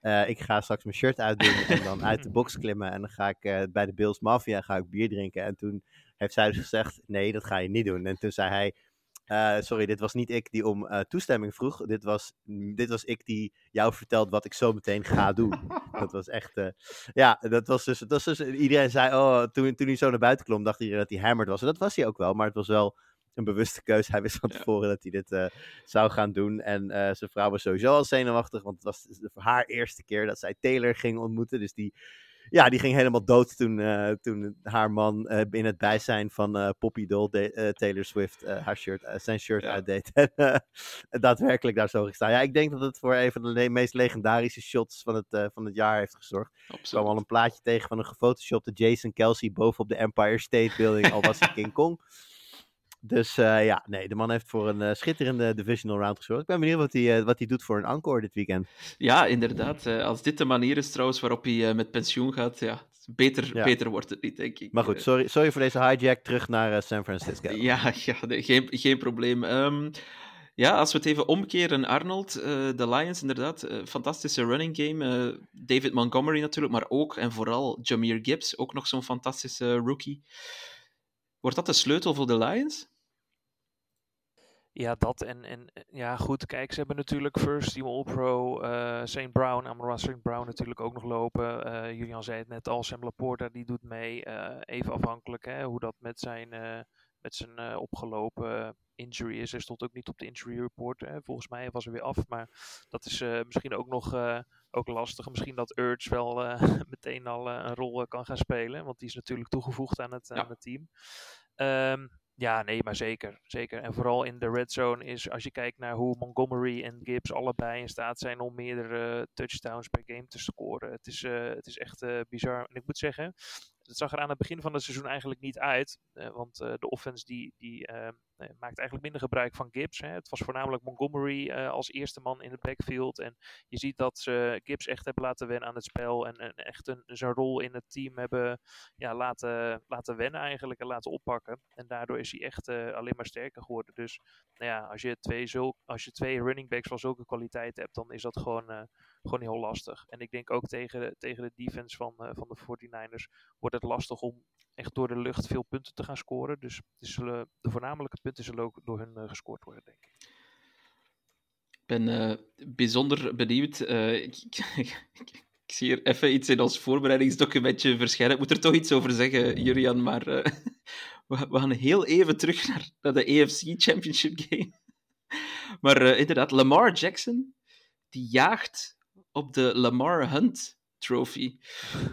eh, ik ga straks mijn shirt uitdoen en dan uit de box klimmen. En dan ga ik bij de Bills Mafia ga ik bier drinken. En toen heeft zij dus gezegd, nee, dat ga je niet doen. En toen zei hij, eh, sorry, dit was niet ik die om eh, toestemming vroeg. Dit was, dit was ik die jou vertelt wat ik zo meteen ga doen. dat was echt, eh, ja, dat was dus, dat was dus, iedereen zei, oh, toen, toen hij zo naar buiten klom, dacht iedereen dat hij hammered was. En dat was hij ook wel, maar het was wel een bewuste keuze. Hij wist van tevoren dat hij dit zou gaan doen. En zijn vrouw was sowieso al zenuwachtig, want het was haar eerste keer dat zij Taylor ging ontmoeten. Dus die, ja, die ging helemaal dood toen, eh, toen haar man eh, in het bijzijn van eh, Poppy Doll, de- Taylor Swift, haar shirt, zijn shirt Ja. uitdeed. En daadwerkelijk daar zo gestaan. Ja, ik denk dat het voor een van de le- meest legendarische shots van het, van het jaar heeft gezorgd. Ik kwam Absoluut. al een plaatje tegen van een gefotoshopte Jason Kelsey bovenop de Empire State Building, al was hij King Kong. Dus eh, ja, nee, de man heeft voor een eh, schitterende divisional round gezorgd. Ik ben benieuwd wat hij, eh, wat hij doet voor een encore dit weekend. Ja, inderdaad. als dit de manier is trouwens waarop hij met pensioen gaat, ja, beter, Ja. beter wordt het niet, denk ik. Maar goed, sorry, sorry voor deze hijack. Terug naar San Francisco. Ja, ja nee, geen, geen probleem. Ehm, ja, als we het even omkeren, Arnold, de Lions inderdaad, fantastische running game. David Montgomery natuurlijk, maar ook en vooral Jameer Gibbs, ook nog zo'n fantastische rookie. Wordt dat de sleutel voor de Lions? Ja, dat en, en ja, goed, kijk, ze hebben natuurlijk First Team All-Pro, eh St. Brown, Amara St. Brown natuurlijk ook nog lopen. Eh, Julian zei het net al, Sam Laporta die doet mee. Eh, even afhankelijk hè, hoe dat met zijn, met zijn opgelopen injury is. Hij stond ook niet op de injury report. Hè. Volgens mij was hij weer af, maar dat is misschien ook nog ook lastig. Misschien dat Urge wel eh, meteen al eh, een rol eh, kan gaan spelen, want die is natuurlijk toegevoegd aan het, Ja. aan het team. Ehm, ja, nee, maar zeker, zeker. En vooral in de red zone is, als je kijkt naar hoe Montgomery en Gibbs allebei in staat zijn om meerdere touchdowns per game te scoren. Het is, het is echt bizar. En ik moet zeggen, het zag er aan het begin van het seizoen eigenlijk niet uit. eh, want eh, de offense die, die eh, eh, maakt eigenlijk minder gebruik van Gibbs. Hè. Het was voornamelijk Montgomery als eerste man in het backfield. En je ziet dat ze Gibbs echt hebben laten wennen aan het spel. En, en echt een, zijn rol in het team hebben ja, laten, laten wennen eigenlijk en laten oppakken. En daardoor is hij echt alleen maar sterker geworden. Dus nou ja, als je twee, als je twee running backs van zulke kwaliteit hebt, dan is dat gewoon, gewoon heel lastig. En ik denk ook tegen de, tegen de defense van, eh, van de 49ers wordt het lastig om echt door de lucht veel punten te gaan scoren. Dus zullen, de voornamelijke punten zullen ook door hun eh, gescoord worden, denk ik. Ik ben eh, bijzonder benieuwd. Eh, ik, ik, ik zie hier even iets in ons voorbereidingsdocumentje verschijnen. Ik moet er toch iets over zeggen, Jurian, maar eh, we, gaan heel even terug naar, naar de AFC Championship game. Maar eh, inderdaad, Lamar Jackson, die jaagt op de Lamar Hunt Trophy.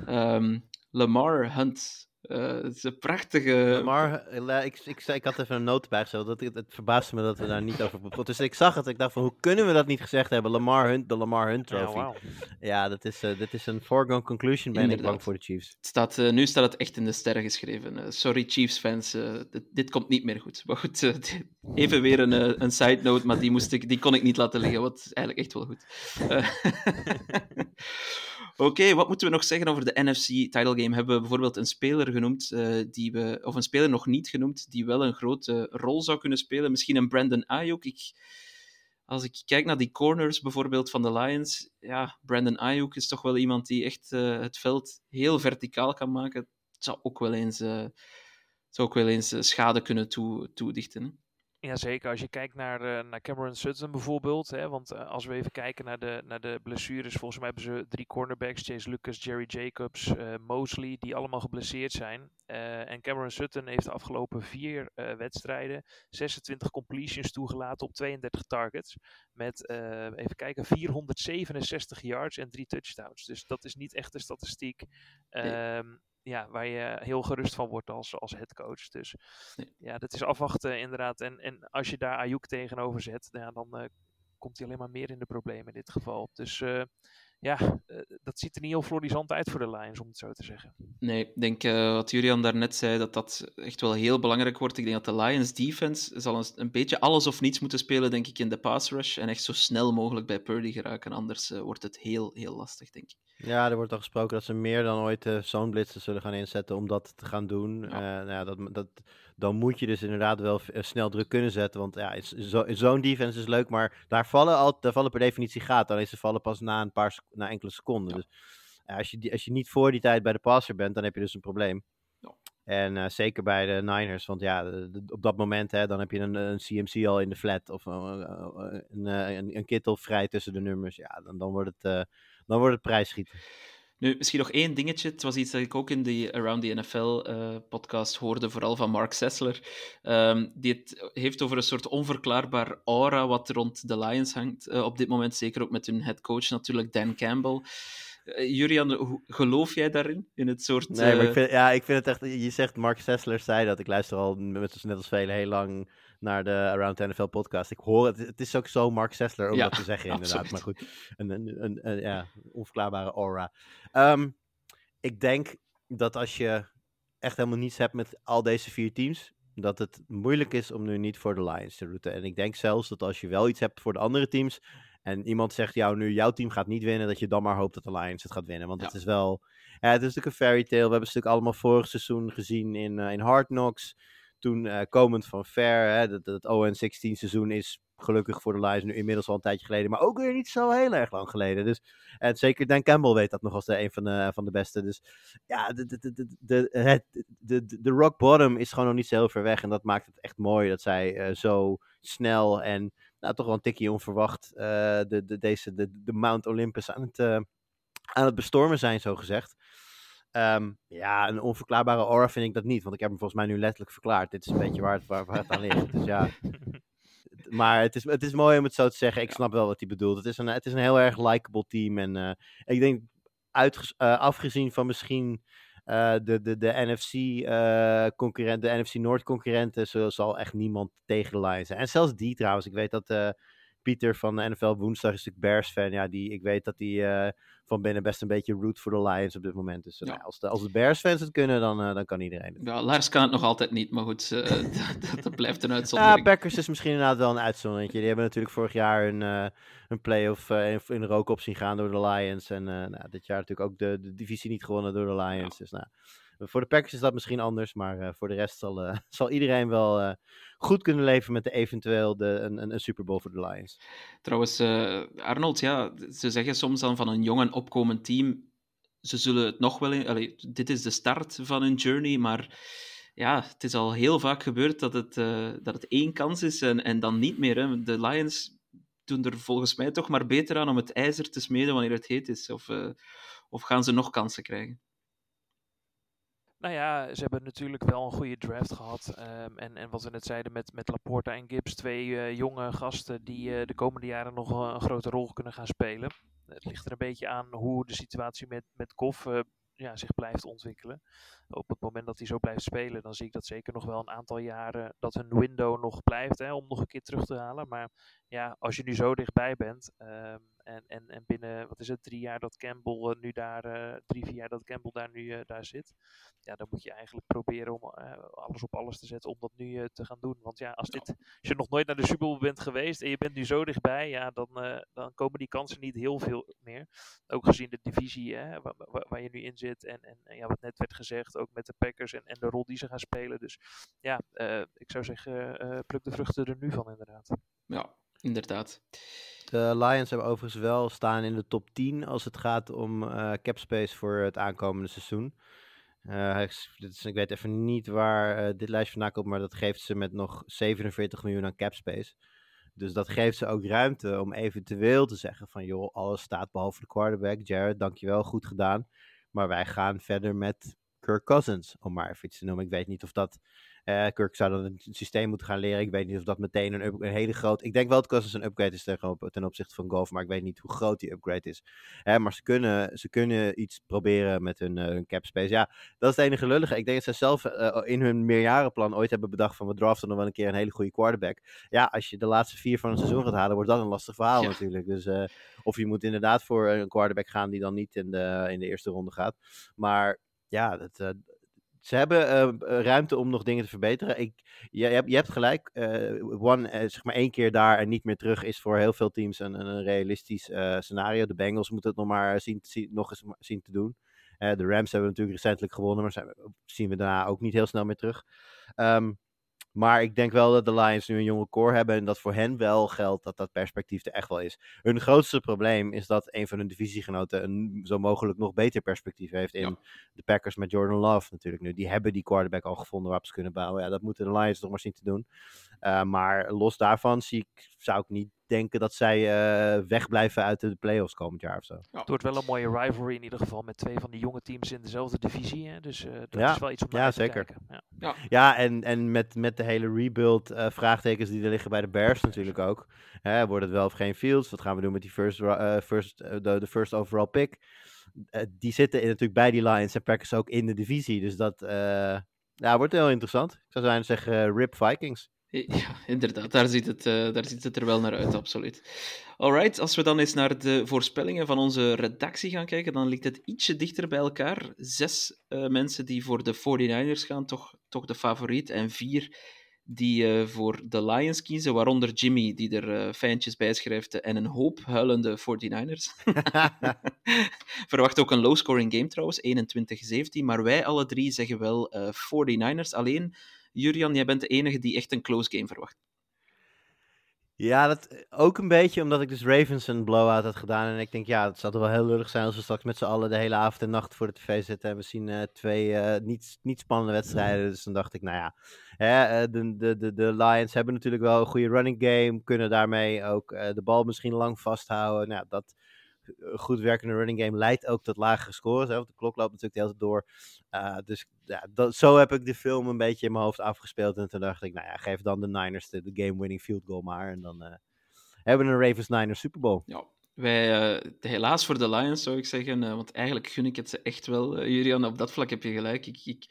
Ehm, Lamar Hunt. Eh, het is een prachtige... Maar eh, ik, ik, zei- ik had even een noot bijgesteld. Dat, het, het verbaasde me dat we daar niet over... Dus ik zag het. Ik dacht van, hoe kunnen we dat niet gezegd hebben? Lamar Hunt, de Lamar Hunt Ja, Trophy. Ja, dat is, eh, dit is een foregone conclusion, ben ik Inderdaad. bang voor de Chiefs. Het staat, nu staat het echt in de sterren geschreven. Sorry, Chiefs-fans, eh, dit, dit komt niet meer goed. Maar goed, even weer een, een side note, maar die, moest ik, die kon ik niet laten liggen, wat is eigenlijk echt wel goed. Oké, wat moeten we nog zeggen over de NFC title game? Hebben we bijvoorbeeld een speler genoemd, eh, die we, of een speler nog niet genoemd, die wel een grote rol zou kunnen spelen? Misschien een Brandon Ayuk. Ik, als ik kijk naar die corners bijvoorbeeld van de Lions, ja, Brandon Ayuk is toch wel iemand die echt eh, het veld heel verticaal kan maken. Het zou ook wel eens, zou ook wel eens schade kunnen toe, toedichten. Ja, zeker. Als je kijkt naar, uh, naar Cameron Sutton bijvoorbeeld. Hè, want uh, als we even kijken naar de, naar de blessures. Volgens mij hebben ze drie cornerbacks. Chase Lucas, Jerry Jacobs, uh, Mosley. Die allemaal geblesseerd zijn. en Cameron Sutton heeft de afgelopen vier wedstrijden 26 completions toegelaten op 32 targets. Met, even kijken, 467 yards en drie touchdowns. Dus dat is niet echt een statistiek. Um, ja, waar je heel gerust van wordt als, als headcoach. Dus ja, dat is afwachten inderdaad. En, en als je daar Ayuk tegenover zet, ja, dan uh, komt hij alleen maar meer in de problemen in dit geval. Dus uh, ja, uh, dat ziet er niet heel florisant uit voor de Lions, om het zo te zeggen. Nee, ik denk uh, wat Julian daarnet zei, dat dat echt wel heel belangrijk wordt. Ik denk dat de Lions defense zal een, een beetje alles of niets moeten spelen, denk ik, in de pass rush. En echt zo snel mogelijk bij Purdy geraken. Anders uh, wordt het heel, heel lastig, denk ik. Ja, er wordt al gesproken dat ze meer dan ooit uh, zone blitzen zullen gaan inzetten om dat te gaan doen. Ja. nou ja, dat, dat, dan moet je dus inderdaad wel snel druk kunnen zetten. Want ja, zo'n zo defense is leuk, maar daar vallen, al, daar vallen per definitie gaten. Alleen ze vallen pas na een paar na enkele seconden. Ja. Dus als, je, als je niet voor die tijd bij de passer bent, dan heb je dus een probleem. Ja. En uh, zeker bij de Niners, want ja, de, de, op dat moment hè, dan heb je een, een CMC al in de flat of uh, een, een, een kittel vrij tussen de nummers. Ja, dan, dan wordt het, dan wordt het prijsschieten. Nu, misschien nog één dingetje. Het was iets dat ik ook in de Around the NFL-podcast uh, hoorde, vooral van Mark Sessler. Um, die het heeft over een soort onverklaarbaar aura wat rond de Lions hangt uh, op dit moment. Zeker ook met hun headcoach natuurlijk, Dan Campbell. Uh, Jurian, geloof jij daarin? In het soort... Nee, maar ik vind, ja, ik vind het echt... Je zegt Mark Sessler zei dat. Ik luister al met, net als velen heel lang naar de Around the NFL podcast. Ik hoor het, het is ook zo Mark Sessler om ja, dat te zeggen inderdaad. Absoluut. Maar goed, een, een, een, een, ja, onverklaarbare aura. Um, ik denk dat als je echt helemaal niets hebt met al deze vier teams, dat het moeilijk is om nu niet voor de Lions te routen. En ik denk zelfs dat als je wel iets hebt voor de andere teams en iemand zegt jou nu, jouw team gaat niet winnen, dat je dan maar hoopt dat de Lions het gaat winnen. Want ja. het is wel, ja, het is natuurlijk een fairy tale. We hebben het natuurlijk allemaal vorig seizoen gezien in, uh, in Hard Knocks. Toen uh, komend van Fair, hè, dat, dat ON16 seizoen is gelukkig voor de Lions nu inmiddels al een tijdje geleden, maar ook weer niet zo heel erg lang geleden. Dus, en zeker Dan Campbell weet dat nog als de, een van de, van de beste. Dus ja, de, de, de, de, het, de, de rock bottom is gewoon nog niet zo heel ver weg. En dat maakt het echt mooi dat zij uh, zo snel en nou, toch wel een tikje onverwacht de, de, deze, de, de Mount Olympus aan het, aan het bestormen zijn, zo gezegd. Um, ja, een onverklaarbare aura vind ik dat niet, want ik heb hem volgens mij nu letterlijk verklaard. Dit is een beetje waar het, waar, waar het aan ligt. Dus ja, maar het is, het is mooi om het zo te zeggen. Ik snap wel wat hij bedoelt. Het is een, het is een heel erg likable team. En uh, ik denk, uit, uh, afgezien van misschien uh, de, de, de NFC-concurrent, de NFC Noord-concurrenten, zal, zal echt niemand tegen de Lions zijn. En zelfs die trouwens. Ik weet dat Pieter van de NFL Woensdag is natuurlijk Bears-fan. Ja, die, ik weet dat hij van binnen best een beetje root voor de Lions op dit moment. Dus uh, ja. als, de, als de Bears-fans het kunnen, dan, uh, dan kan iedereen het. Ja, Lars kan het nog altijd niet, maar goed, uh, dat, dat, blijft een uitzondering. Ja, Packers is misschien inderdaad wel een uitzondering. Die hebben natuurlijk vorig jaar hun, hun play-off in, rook op zien gaan door de Lions. En nou, dit jaar natuurlijk ook de, de divisie niet gewonnen door de Lions. Ja. Dus nou, voor de Packers is dat misschien anders, maar voor de rest zal, zal iedereen wel goed kunnen leven met de eventueel de, een, een, een Super Bowl voor de Lions. Trouwens, Arnold, ja, ze zeggen soms dan van een jong en opkomend team, ze zullen het nog wel... In, dit is de start van hun journey, maar ja, het is al heel vaak gebeurd dat het, dat het één kans is en, en dan niet meer. Hè. De Lions doen er volgens mij toch maar beter aan om het ijzer te smeden wanneer het heet is. Of, of gaan ze nog kansen krijgen? Nou ja, ze hebben natuurlijk wel een goede draft gehad. Um, en, en wat we net zeiden met, met Laporta en Gibbs, twee uh, jonge gasten die uh, de komende jaren nog uh, een grote rol kunnen gaan spelen. Het ligt er een beetje aan hoe de situatie met, met Goff ja, zich blijft ontwikkelen. Op het moment dat hij zo blijft spelen, dan zie ik dat zeker nog wel een aantal jaren dat hun window nog blijft hè, om nog een keer terug te halen. Maar ja, als je nu zo dichtbij bent um, en, en, en binnen, wat is het, drie jaar dat Campbell uh, nu daar, uh, drie, vier jaar dat Campbell daar nu uh, daar zit, ja, dan moet je eigenlijk proberen om alles op alles te zetten om dat nu te gaan doen. Want ja, als, dit, als je nog nooit naar de Super Bowl bent geweest en je bent nu zo dichtbij, ja, dan, dan komen die kansen niet heel veel meer. Ook gezien de divisie hè, waar, waar, waar, je nu in zit en, en ja, wat net werd gezegd, ook met de Packers en, en de rol die ze gaan spelen. Dus ja, ik zou zeggen, pluk de vruchten er nu van inderdaad. Ja, inderdaad. De Lions hebben overigens wel staan in de top 10 als het gaat om uh, cap space voor het aankomende seizoen. Eh, ik weet even niet waar eh, dit lijstje vandaan komt, maar dat geeft ze met nog 47 miljoen aan cap space. Dus dat geeft ze ook ruimte om eventueel te zeggen van joh, alles staat behalve de quarterback. Jared, dankjewel, goed gedaan. Maar wij gaan verder met Kirk Cousins, om maar even iets te noemen. Ik weet niet of dat... eh, Kirk zou dan het systeem moeten gaan leren. Ik weet niet of dat meteen een, up- een hele grote... Ik denk wel dat Cousins een upgrade is ten, ten opzichte van Golf, maar ik weet niet hoe groot die upgrade is. Hè, maar ze kunnen, ze kunnen iets proberen met hun, hun cap space. Ja, dat is het enige lullige. Ik denk dat ze zelf eh, in hun meerjarenplan ooit hebben bedacht van we draften nog wel een keer een hele goede quarterback. Ja, als je de laatste vier van het seizoen gaat halen, wordt dat een lastig verhaal Ja. natuurlijk. Dus of je moet inderdaad voor een quarterback gaan die dan niet in de, in de eerste ronde gaat. Maar ja, dat, ze hebben eh, eh, ruimte om nog dingen te verbeteren. Ik, je, je, hebt, gelijk. eh, one, eh, zeg maar één keer daar en niet meer terug is voor heel veel teams een, een, realistisch scenario. De Bengals moeten het nog maar zien, zien, nog eens zien te doen. De Rams hebben natuurlijk recentelijk gewonnen, maar zijn, zien we daarna ook niet heel snel meer terug. Ehm, maar ik denk wel dat de Lions nu een jonge core hebben en dat voor hen wel geldt dat dat perspectief er echt wel is. Hun grootste probleem is dat een van hun divisiegenoten een zo mogelijk nog beter perspectief heeft in Ja. de Packers met Jordan Love natuurlijk nu. Die hebben die quarterback al gevonden waarop ze kunnen bouwen. Ja, dat moeten de Lions nog maar zien te doen. Uh, maar los daarvan zie ik, zou ik niet denken dat zij uh, wegblijven uit de playoffs komend jaar of zo. Ja. Het wordt wel een mooie rivalry in ieder geval met twee van die jonge teams in dezelfde divisie. Hè? Dus uh, dat ja. is wel iets om naar ja, te zeker. kijken. Ja, ja. ja en, en met, met de hele rebuild uh, vraagtekens die er liggen bij de Bears natuurlijk ook. Hè, wordt het wel of geen Fields? Wat gaan we doen met die first, uh, first, de, de first overall pick? Uh, die zitten in, natuurlijk bij die Lions en Packers ook in de divisie. Dus dat ja, wordt heel interessant. Ik zou zijn zeggen RIP Vikings. Ja, inderdaad, daar ziet, het, uh, daar ziet het er wel naar uit, absoluut. Alright, als we dan eens naar de voorspellingen van onze redactie gaan kijken, dan ligt het ietsje dichter bij elkaar. Zes uh, mensen die voor de 49ers gaan, toch, toch de favoriet, en vier die uh, voor de Lions kiezen, waaronder Jimmy, die er fijntjes bij schrijft, en een hoop huilende 49ers. Verwacht ook een low-scoring game trouwens, 21-17, maar wij alle drie zeggen wel 49ers. Alleen... Jurian, jij bent de enige die echt een close game verwacht. Ja, dat ook een beetje omdat ik dus Ravens een blowout had gedaan. En ik denk, ja, het zou toch wel heel lullig zijn als we straks met z'n allen de hele avond en nacht voor de tv zitten. En we zien uh, twee uh, niet, niet spannende wedstrijden. Dus dan dacht ik, nou ja, hè, de, de, de, de Lions hebben natuurlijk wel een goede running game. Kunnen daarmee ook de bal misschien lang vasthouden. Nou, dat goed werkende running game leidt ook tot lagere scores. Hè, want de klok loopt natuurlijk de hele tijd door. Uh, dus ja, dat, zo heb ik de film een beetje in mijn hoofd afgespeeld. En toen dacht ik, nou ja, geef dan de Niners de, game-winning field goal maar. En dan uh, hebben we een Ravens-Niners Super Bowl. Ja, wij, helaas voor de Lions zou ik zeggen. want eigenlijk gun ik het ze echt wel. Julian, op dat vlak heb je gelijk. Ik, ik,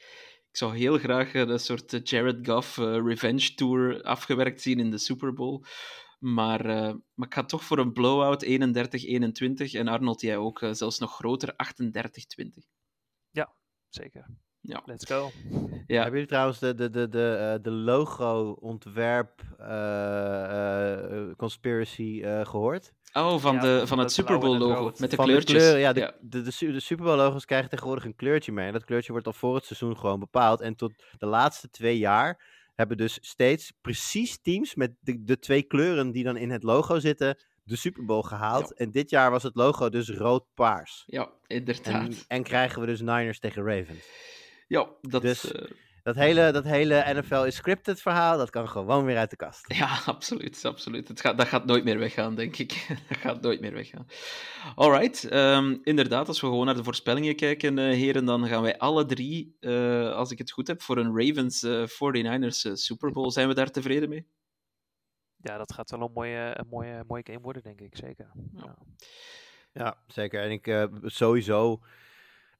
ik zou heel graag een soort Jared Goff revenge tour afgewerkt zien in de Super Bowl. Maar, uh, maar ik ga toch voor een blowout 31-21. En Arnold, jij ook, uh, zelfs nog groter, 38-20. Ja, zeker. Ja. Let's go. Ja. Hebben jullie trouwens de, de, de, de, uh, de logo-ontwerp uh, conspiracy gehoord? Oh, van, ja, de, van het Super Bowl logo met de van kleurtjes. De kleur, ja, de, ja. De, de, de, Super Bowl logo's krijgen tegenwoordig een kleurtje mee. En dat kleurtje wordt al voor het seizoen gewoon bepaald. En tot de laatste twee jaar hebben dus steeds precies teams met de, de twee kleuren die dan in het logo zitten, de Super Bowl gehaald. Ja. En dit jaar was het logo dus rood-paars. Ja, inderdaad. En, en, krijgen we dus Niners tegen Ravens. Ja, dat dus, is... Uh... Dat hele, dat hele NFL is scripted verhaal, dat kan gewoon weer uit de kast. Ja, absoluut. absoluut. Het gaat, dat gaat nooit meer weggaan, denk ik. dat gaat nooit meer weggaan. Alright, um, inderdaad, als we gewoon naar de voorspellingen kijken, uh, heren, dan gaan wij alle drie, uh, als ik het goed heb, voor een Ravens 49ers Super Bowl. Zijn we daar tevreden mee? Ja, dat gaat wel een mooie, een mooie, mooie game worden, denk ik, zeker. Ja, ja zeker. En ik uh, sowieso...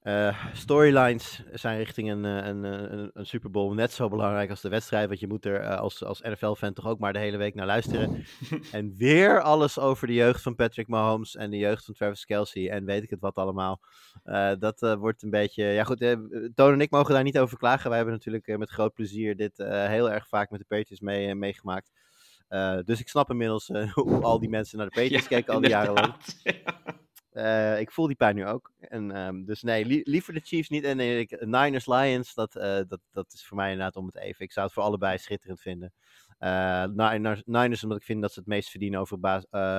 Uh, storylines zijn richting een, een, een, een, Super Bowl net zo belangrijk als de wedstrijd. Want je moet er uh, als, als NFL-fan toch ook maar de hele week naar luisteren. en weer alles over de jeugd van Patrick Mahomes en de jeugd van Travis Kelsey. En weet ik het wat allemaal. Uh, dat wordt een beetje. Ja, goed. Toon en ik mogen daar niet over klagen. Wij hebben natuurlijk met groot plezier dit heel erg vaak met de Patriots mee, meegemaakt. dus ik snap inmiddels hoe al die mensen naar de Patriots ja, kijken al die jaren lang. Uh, ik voel die pijn nu ook. En, um, dus nee, li liever de Chiefs niet. En nee, ik, Niners, Lions, dat, uh, dat, dat is voor mij inderdaad om het even. Ik zou het voor allebei schitterend vinden. Niners, omdat ik vind dat ze het meest verdienen over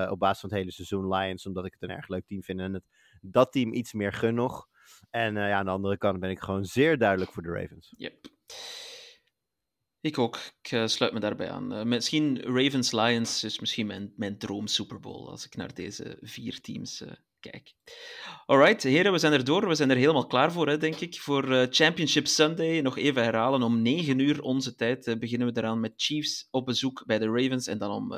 op basis van het hele seizoen. Lions, omdat ik het een erg leuk team vind. En het, dat team iets meer gun nog. En eh, ja, aan de andere kant ben ik gewoon zeer duidelijk voor de Ravens. Yep. Ik ook. Ik sluit me daarbij aan. Misschien Ravens-Lions is misschien mijn, mijn droom Super Bowl als ik naar deze vier teams uh, kijk. Alright, heren, we zijn er door. We zijn er helemaal klaar voor, hè, denk ik. Voor Championship Sunday. Nog even herhalen. Om 9 uur onze tijd beginnen we eraan met Chiefs op bezoek bij de Ravens. En dan om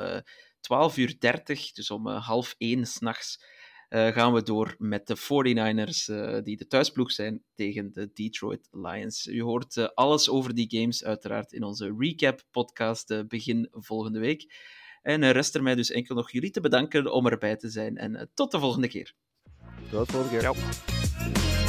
12 uur 30, dus om half 1 s'nachts, uh, gaan we door met de 49ers, uh, die de thuisploeg zijn tegen de Detroit Lions. U hoort uh, alles over die games uiteraard in onze recap-podcast begin volgende week. En rest er mij dus enkel nog jullie te bedanken om erbij te zijn. En tot de volgende keer. Tot de volgende keer. Ciao.